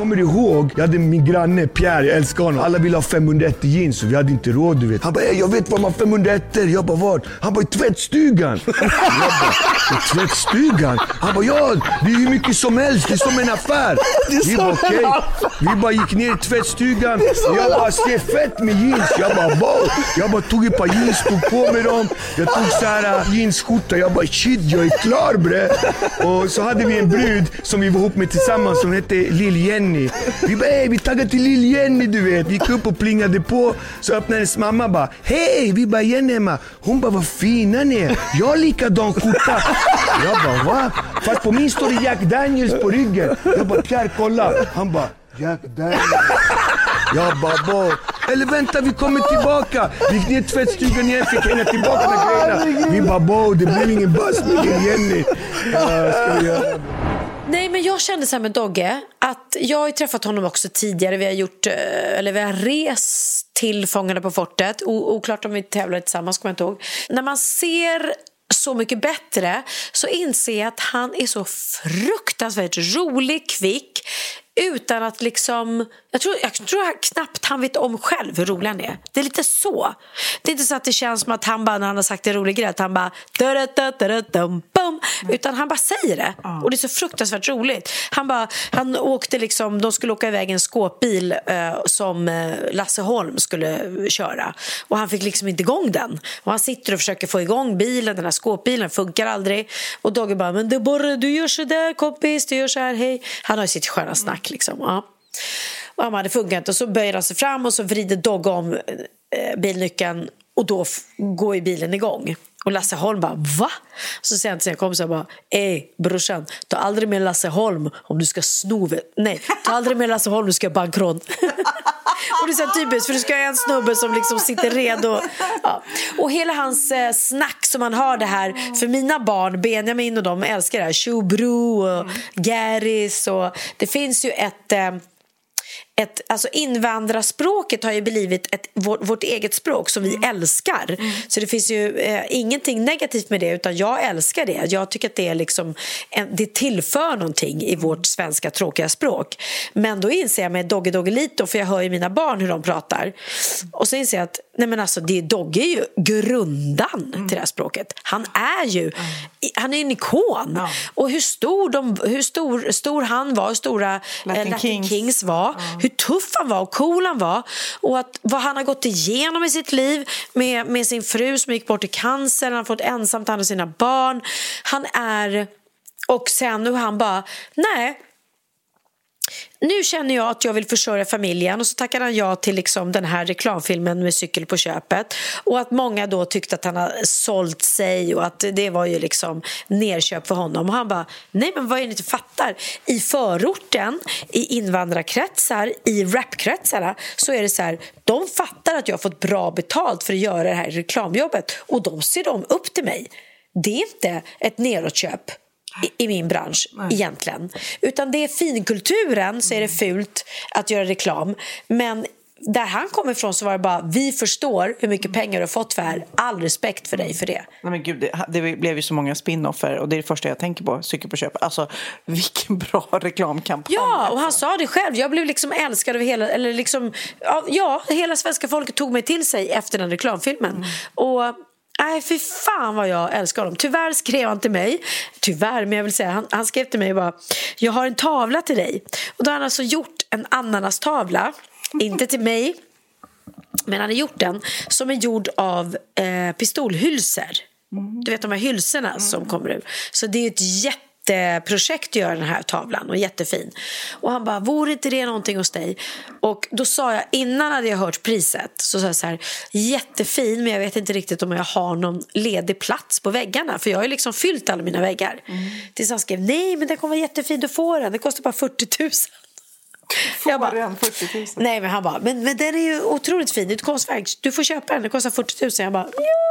Kommer ihåg? Jag hade min granne Pierre, jag älskar honom. Alla ville ha 501 jeans och vi hade inte råd du vet. Han bara, jag vet var man har 501 Jag bara, vart? Han bara, i tvättstugan. jag bara, i tvättstugan? Han bara, ja det är hur mycket som helst. Det är som en affär. Vi bara, okej. Okay. Vi bara gick ner i tvättstugan. Jag bara, ser fett med jeans. Jag bara, wow. Jag bara tog ett par jeans, tog på mig dem. Jag tog så här äh, jeansskjorta. Jag bara, shit jag är klar bre. Och så hade vi en brud som vi var ihop med tillsammans som hette Lill-Jenny. Jenny. Vi bara, ey vi taggar till lill-Jenny du vet. Vi gick upp och plingade på. Så öppnade hennes mamma bara, hej! Vi bara, Jenny hemma. Hon bara, vad fina ni är. Jag har likadan skjorta. Jag bara, va? Fast på min står det Jack Daniels på ryggen. Jag bara, Pierre kolla. Han bara, Jack Daniels. Jag bara, bo. Eller vänta, vi kommer tillbaka. Vi gick ner i tvättstugan igen, fick hänga tillbaka med grejerna. Vi bara, bo, det blir ingen buzz med Jenny. Ja, ska vi göra? Nej, men jag kände så här med Dogge att jag har träffat honom också tidigare. Vi har gjort, eh, eller vi har rest till Fångarna på fortet. O oklart om vi tävlade tillsammans, kommer jag inte ihåg. När man ser så mycket bättre så inser jag att han är så fruktansvärt rolig, kvick utan att liksom... Jag tror, jag tror knappt han vet om själv hur rolig han är. Det är lite så. Det är inte så att det känns som att han bara, när han har sagt en rolig grej, att han bara... Bum, utan han bara säger det. Och det är så fruktansvärt roligt. Han, bara, han åkte liksom, de skulle åka iväg en skåpbil eh, som eh, Lasse Holm skulle köra. Och han fick liksom inte igång den. Och han sitter och försöker få igång bilen, den här skåpbilen, funkar aldrig. Och Dogge bara, men det bara, du gör så där kompis, du gör så här, hej. Han har ju sitt sköna snack liksom. Ja. Och han bara, det funkar inte. Och så böjer han sig fram och så vrider Dogge om eh, bilnyckeln och då går ju bilen igång. Och Lasse Holm bara va? Så säger han till sina kompisar bara ej brorsan ta aldrig med Lasse Holm om du ska sno Nej, ta aldrig med Lasse Holm om du ska bankrån. och det är så typiskt för du ska ha en snubbe som liksom sitter redo. Ja. Och hela hans eh, snack som han har det här för mina barn Benjamin och de älskar det här Shubru och Gäris och det finns ju ett eh, ett, alltså invandrarspråket har ju blivit ett, vårt, vårt eget språk som vi mm. älskar. Mm. Så det finns ju eh, ingenting negativt med det, utan jag älskar det. Jag tycker att det, är liksom en, det tillför någonting i vårt svenska tråkiga språk. Men då inser jag med Dogge Doggelito, för jag hör ju mina barn hur de pratar. Och så inser jag att nej men alltså, det, Dogge är ju grundan mm. till det här språket. Han är ju mm. han är en ikon. Ja. Och hur stor, de, hur stor, stor han var, hur stora Latin, eh, Latin Kings. Kings. var, hur tuff han var och cool han var och att, vad han har gått igenom i sitt liv med, med sin fru som gick bort i cancer, han har fått ensamt hand om sina barn. Han är... Och sen hur han bara, nej nu känner jag att jag vill försörja familjen och så tackade han ja till liksom den här reklamfilmen med cykel på köpet. Och att många då tyckte att han har sålt sig och att det var ju liksom nerköp för honom. Och han bara nej men vad är det ni inte fattar? I förorten i invandrarkretsar i rapkretsarna så är det så här de fattar att jag har fått bra betalt för att göra det här reklamjobbet och de ser de upp till mig. Det är inte ett nedåtköp i, min bransch Nej. egentligen. Utan det är finkulturen så är det fult att göra reklam. Men där han kommer ifrån så var det bara vi förstår hur mycket pengar du har fått för det här. All respekt för dig för det. Nej, men gud, det, det blev ju så många spin-offer och det är det första jag tänker på, cykel på köp. Alltså vilken bra reklamkampanj. Ja, och han sa det själv. Jag blev liksom älskad av hela, eller liksom, ja, hela svenska folket tog mig till sig efter den reklamfilmen. Mm. Och Nej, fy fan vad jag älskar honom. Tyvärr skrev han till mig, tyvärr, men jag vill säga, han, han skrev till mig bara, jag har en tavla till dig. Och då har han alltså gjort en ananastavla, inte till mig, men han har gjort den som är gjord av eh, pistolhylsor. Du vet de här hylsorna som kommer ur. Så det är ett jätte jätteprojekt att göra den här tavlan och jättefin. Och han bara, vore inte det någonting hos dig? Och då sa jag, innan hade jag hört priset, så sa jag så här, jättefin men jag vet inte riktigt om jag har någon ledig plats på väggarna för jag har ju liksom fyllt alla mina väggar. Mm. Tills han skrev, nej men den kommer vara jättefin, du får den, det kostar bara 40 000. Får jag bara, den 40 000? Nej, men han bara, men, men den är ju otroligt fin, det är ett konstverk, du får köpa den, det kostar 40 000. Jag bara, ja.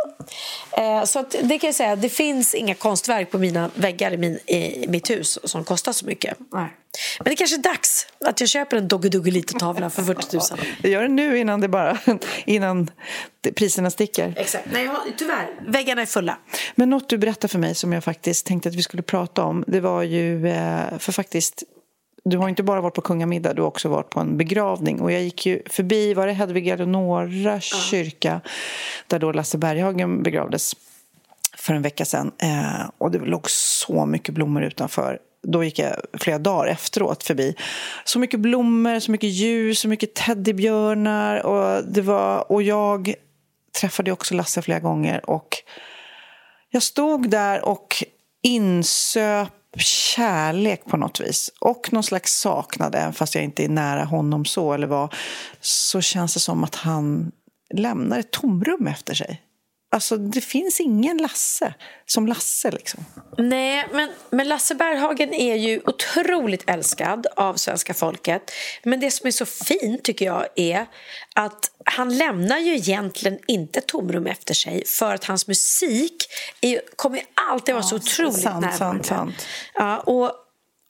Eh, så att, det kan jag säga, det finns inga konstverk på mina väggar i, min, i mitt hus som kostar så mycket. Nej. Men det kanske är dags att jag köper en Doggy-Doggy-lite-tavla för 40 000. Jag gör det nu innan, det bara, innan priserna sticker. Exakt. Nej, jag tyvärr, väggarna är fulla. Men något du berättade för mig som jag faktiskt tänkte att vi skulle prata om, det var ju, eh, för faktiskt du har inte bara varit på kungamiddag, du har också varit på en begravning. Och jag gick ju förbi, var det Hedvig Eleonora kyrka, där då Lasse Berghagen begravdes för en vecka sedan. Eh, och det låg så mycket blommor utanför. Då gick jag flera dagar efteråt förbi. Så mycket blommor, så mycket ljus, så mycket teddybjörnar. Och, det var, och jag träffade också Lasse flera gånger. Och jag stod där och insöp kärlek på något vis och någon slags saknad, även fast jag inte är nära honom så eller vad, så känns det som att han lämnar ett tomrum efter sig. Alltså, det finns ingen Lasse som Lasse. Liksom. Nej, men, men Lasse Berghagen är ju otroligt älskad av svenska folket. Men det som är så fint, tycker jag, är att han lämnar ju egentligen inte tomrum efter sig för att hans musik är, kommer alltid vara så otroligt sant, närvarande. Sant, sant. Ja, och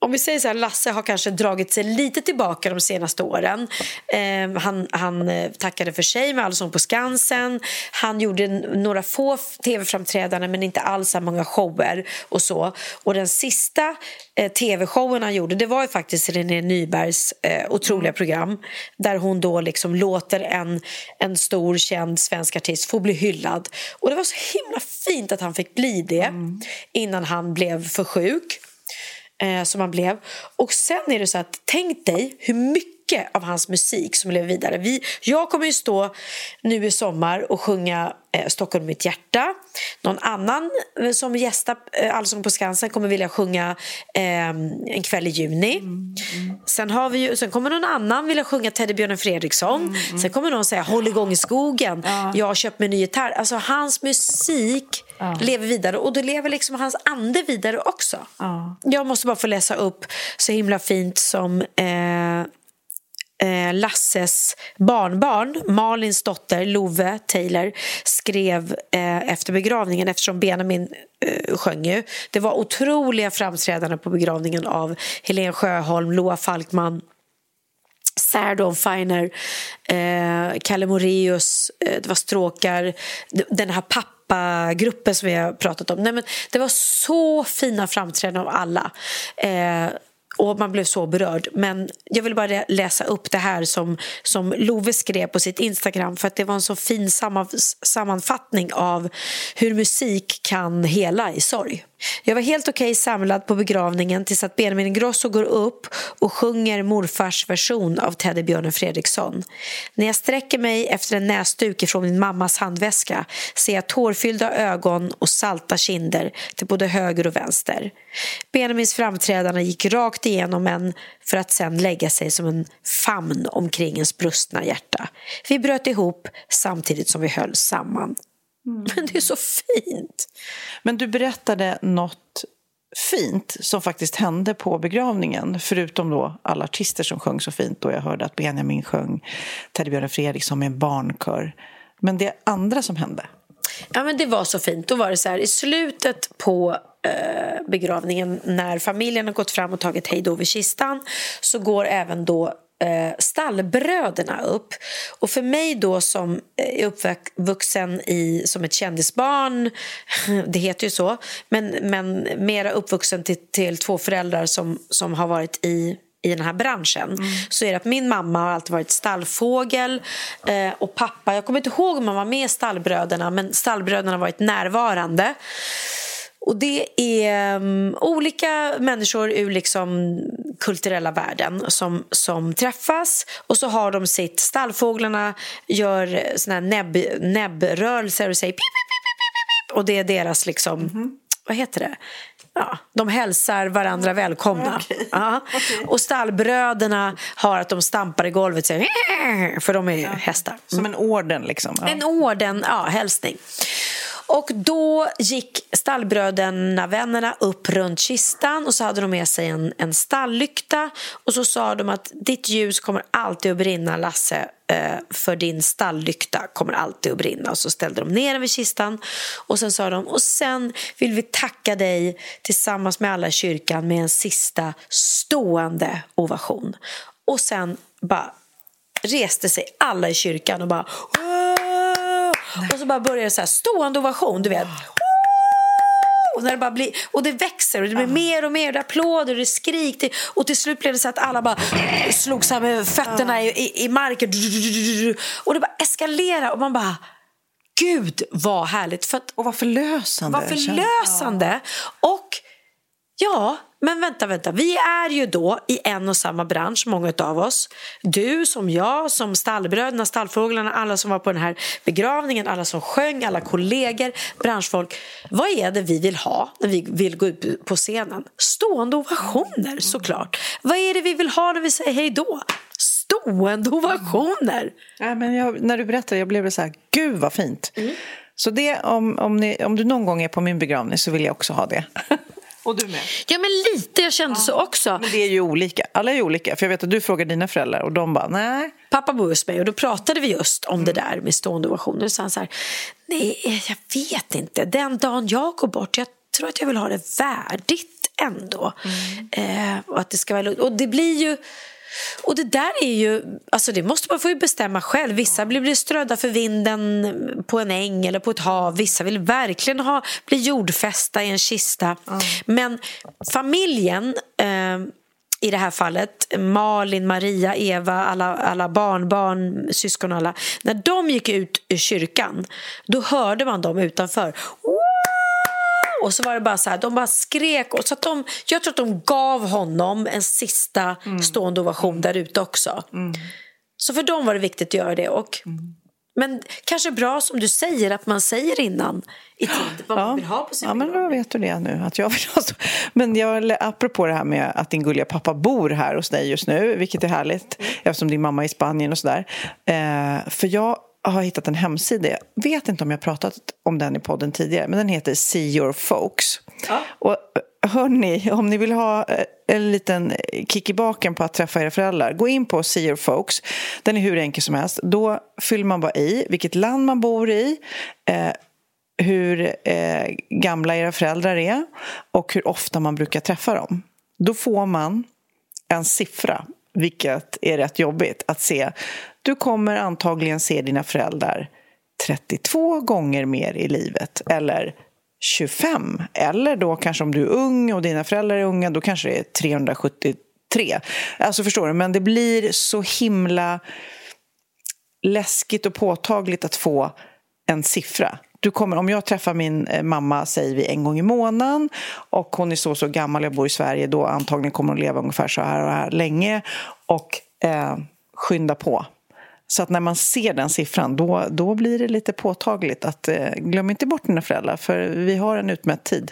om vi säger så här, Lasse har kanske dragit sig lite tillbaka de senaste åren. Eh, han, han eh, tackade för sig med Allsång på Skansen. Han gjorde några få tv-framträdanden men inte alls så många shower och så. Och den sista eh, tv-showen han gjorde det var faktiskt René Nybergs eh, otroliga program där hon då liksom låter en, en stor känd svensk artist få bli hyllad. Och det var så himla fint att han fick bli det mm. innan han blev för sjuk eh, som han blev. Och sen är det så att tänk dig hur mycket av hans musik som lever vidare. Vi, jag kommer ju stå nu i sommar och sjunga eh, Stockholm mitt hjärta. Någon annan eh, som gästar eh, Allsång på Skansen kommer vilja sjunga eh, En kväll i juni. Mm, mm. Sen, har vi ju, sen kommer någon annan vilja sjunga Teddybjörnen Fredriksson. Mm, mm, sen kommer någon säga Håll igång i skogen. Ja. Jag har köpt mig en ny gitarr. Alltså hans musik ja. lever vidare och då lever liksom hans ande vidare också. Ja. Jag måste bara få läsa upp så himla fint som eh, Eh, Lasses barnbarn, Malins dotter Love Taylor skrev eh, efter begravningen eftersom Benjamin eh, sjöng ju. Det var otroliga framträdanden på begravningen av Helen Sjöholm, Loa Falkman Sarah Dawn Finer, eh, Kalle Moreus, eh, det var stråkar, den här pappagruppen som vi har pratat om. Nej, men det var så fina framträdanden av alla. Eh, och man blev så berörd. Men jag vill bara läsa upp det här som, som Love skrev på sitt Instagram för att det var en så fin sammanfattning av hur musik kan hela i sorg. Jag var helt okej okay samlad på begravningen tills att Benjamin Ingrosso går upp och sjunger morfars version av Teddybjörnen Fredriksson. När jag sträcker mig efter en näsduk från min mammas handväska ser jag tårfyllda ögon och salta kinder till både höger och vänster. Benjamins framträdande gick rakt igenom en för att sen lägga sig som en famn omkring ens brustna hjärta. Vi bröt ihop samtidigt som vi höll samman. Mm. Men det är så fint. Men du berättade något fint som faktiskt hände på begravningen. Förutom då alla artister som sjöng så fint. Och jag hörde att Benjamin sjöng Teddybjörnen Fredriksson med en barnkör. Men det andra som hände? Ja, men det var så fint. Då var det så här, i slutet på eh, begravningen när familjen har gått fram och tagit hej då vid kistan så går även då eh, stallbröderna upp. Och för mig då som är uppvuxen i, som ett kändisbarn, det heter ju så, men, men mera uppvuxen till, till två föräldrar som, som har varit i i den här branschen mm. så är att min mamma har alltid varit stallfågel eh, och pappa, jag kommer inte ihåg om han var med i stallbröderna men stallbröderna har varit närvarande. Och det är um, olika människor ur liksom kulturella världen som, som träffas och så har de sitt... Stallfåglarna gör såna här näbb, näbbrörelser och säger pip, pip, pip, pip, pip, och det är deras liksom... Mm -hmm. Vad heter det? Ja, de hälsar varandra välkomna. Ja. Och stallbröderna har att de stampar i golvet säger, för de är hästar. Som en orden liksom. Ja. En orden, ja, hälsning. Och då gick stallbröderna, vännerna, upp runt kistan och så hade de med sig en, en stalllykta och så sa de att ditt ljus kommer alltid att brinna, Lasse, eh, för din stalllykta kommer alltid att brinna. Och så ställde de ner den vid kistan och sen sa de och sen vill vi tacka dig tillsammans med alla i kyrkan med en sista stående ovation. Och sen bara reste sig alla i kyrkan och bara "Wow!" och så bara började det så här stående ovation, du vet. Och, när det bara blir, och det växer och det blir mer och mer, det applåder och det skrik. Det, och till slut blev det så att alla bara slog så med fötterna i, i, i marken. Och det bara eskalerade och man bara Gud vad härligt! För att, Och vad förlösande. vad förlösande! Och ja, men vänta, vänta. Vi är ju då i en och samma bransch, många av oss. Du som jag, som stallbröderna, stallfåglarna, alla som var på den här begravningen, alla som sjöng, alla kollegor, branschfolk. Vad är det vi vill ha när vi vill gå ut på scenen? Stående ovationer såklart. Vad är det vi vill ha när vi säger hej då? Stående ovationer! Ja, men jag, när du berättade jag blev så här, gud vad fint. Så det, om, om, ni, om du någon gång är på min begravning så vill jag också ha det. Och du med. Ja, men lite. Jag kände så också. Men det är ju olika. Alla är ju olika. För jag vet att du frågar dina föräldrar och de bara, nej. Pappa bor hos mig och då pratade vi just om det där med stående ovationer. Och så han så här, nej, jag vet inte. Den dagen jag går bort, jag tror att jag vill ha det värdigt ändå. Eh, och att det ska vara lugnt. Och det blir ju... Och det där är ju, alltså det måste man få bestämma själv. Vissa blir, strödda för vinden på en äng eller på ett hav. Vissa vill verkligen ha, bli jordfästa i en kista. Men familjen eh, i det här fallet, Malin, Maria, Eva, alla, alla barnbarn, syskon alla. När de gick ut ur kyrkan, då hörde man dem utanför. Och så var det bara så här, de bara skrek. Och så att de, jag tror att de gav honom en sista stående ovation där ute också. Så för dem var det viktigt att göra det. Och, Men kanske bra som du säger, att man säger innan i tid vad man vill ha på sin Ja, men då vet du det nu. Att jag vill ha så. Men jag, apropå det här med att din gulliga pappa bor här hos dig just nu, vilket är härligt eftersom din mamma är i Spanien och sådär. Eh, för jag har hittat en hemsida, jag vet inte om jag pratat om den i podden tidigare, men den heter See Your Folks. Och hörni, om ni vill ha eh, en liten kick i baken på att träffa era föräldrar, gå in på See Your Folks. Den är hur enkel som helst. Då fyller man bara i vilket land man bor i, eh, hur eh, gamla era föräldrar är och hur ofta man brukar träffa dem. Då får man en siffra, vilket är rätt jobbigt att se. Du kommer antagligen se dina föräldrar 32 gånger mer i livet eller 25. Eller då kanske om du är ung och dina föräldrar är unga, då kanske det är 373. Alltså förstår du, men det blir så himla läskigt och påtagligt att få en siffra. Du kommer, om jag träffar min eh, mamma, säger vi, en gång i månaden och hon är så så gammal, jag bor i Sverige, då antagligen kommer hon leva ungefär så här och här länge och eh, skynda på. Så att när man ser den siffran, då, då blir det lite påtagligt att eh, glöm inte bort dina föräldrar, för vi har en utmätt tid.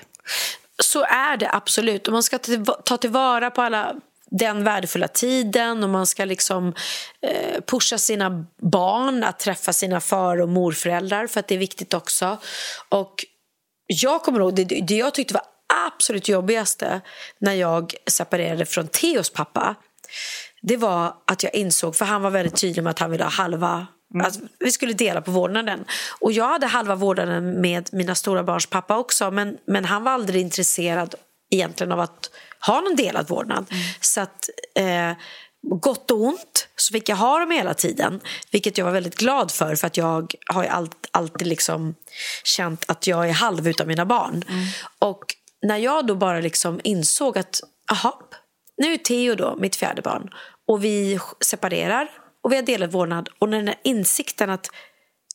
Så är det absolut. Och man ska ta tillvara på alla den värdefulla tiden och man ska liksom eh, pusha sina barn att träffa sina far och morföräldrar för att det är viktigt också. Och jag kommer ihåg, det, det jag tyckte var absolut jobbigaste när jag separerade från Theos pappa det var att jag insåg, för han var väldigt tydlig med att han ville ha halva Att vi skulle dela på vårdnaden. Och jag hade halva vårdnaden med mina stora barns pappa också men, men han var aldrig intresserad egentligen av att ha någon delad vårdnad. Så att eh, gott och ont så fick jag ha dem hela tiden. Vilket jag var väldigt glad för för att jag har allt, alltid liksom känt att jag är halv utav mina barn. Och när jag då bara liksom insåg att aha, nu är Theo då mitt fjärde barn och vi separerar och vi har delad vårdnad och den här insikten att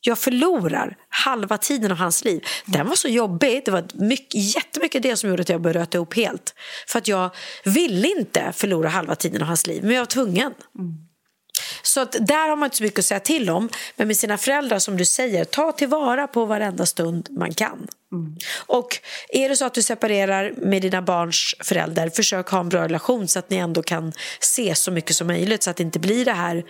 jag förlorar halva tiden av hans liv. Den var så jobbig. Det var mycket, jättemycket det som gjorde att jag bröt ihop helt. För att jag ville inte förlora halva tiden av hans liv, men jag var tvungen. Mm. Så att där har man inte så mycket att säga till om. Men med sina föräldrar, som du säger, ta tillvara på varenda stund man kan. Och är det så att du separerar med dina barns förälder, försök ha en bra relation så att ni ändå kan se så mycket som möjligt så att det inte blir det här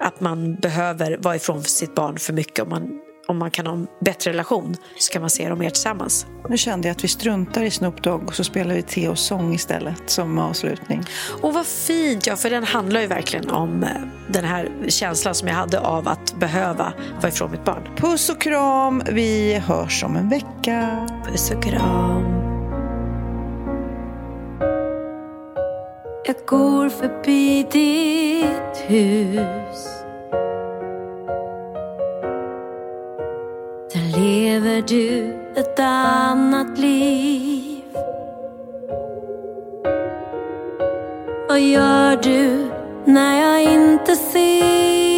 att man behöver vara ifrån sitt barn för mycket om man, om man kan ha en bättre relation så kan man se dem mer tillsammans. Nu kände jag att vi struntar i Snoop Dogg och så spelar vi Theos sång istället som avslutning. Och vad fint, ja, för den handlar ju verkligen om eh, den här känslan som jag hade av att behöva vara ifrån mitt barn. Puss och kram, vi hörs om en vecka. Puss och kram. Jag går förbi ditt hus lever du ett annat liv Vad gör du när jag inte ser?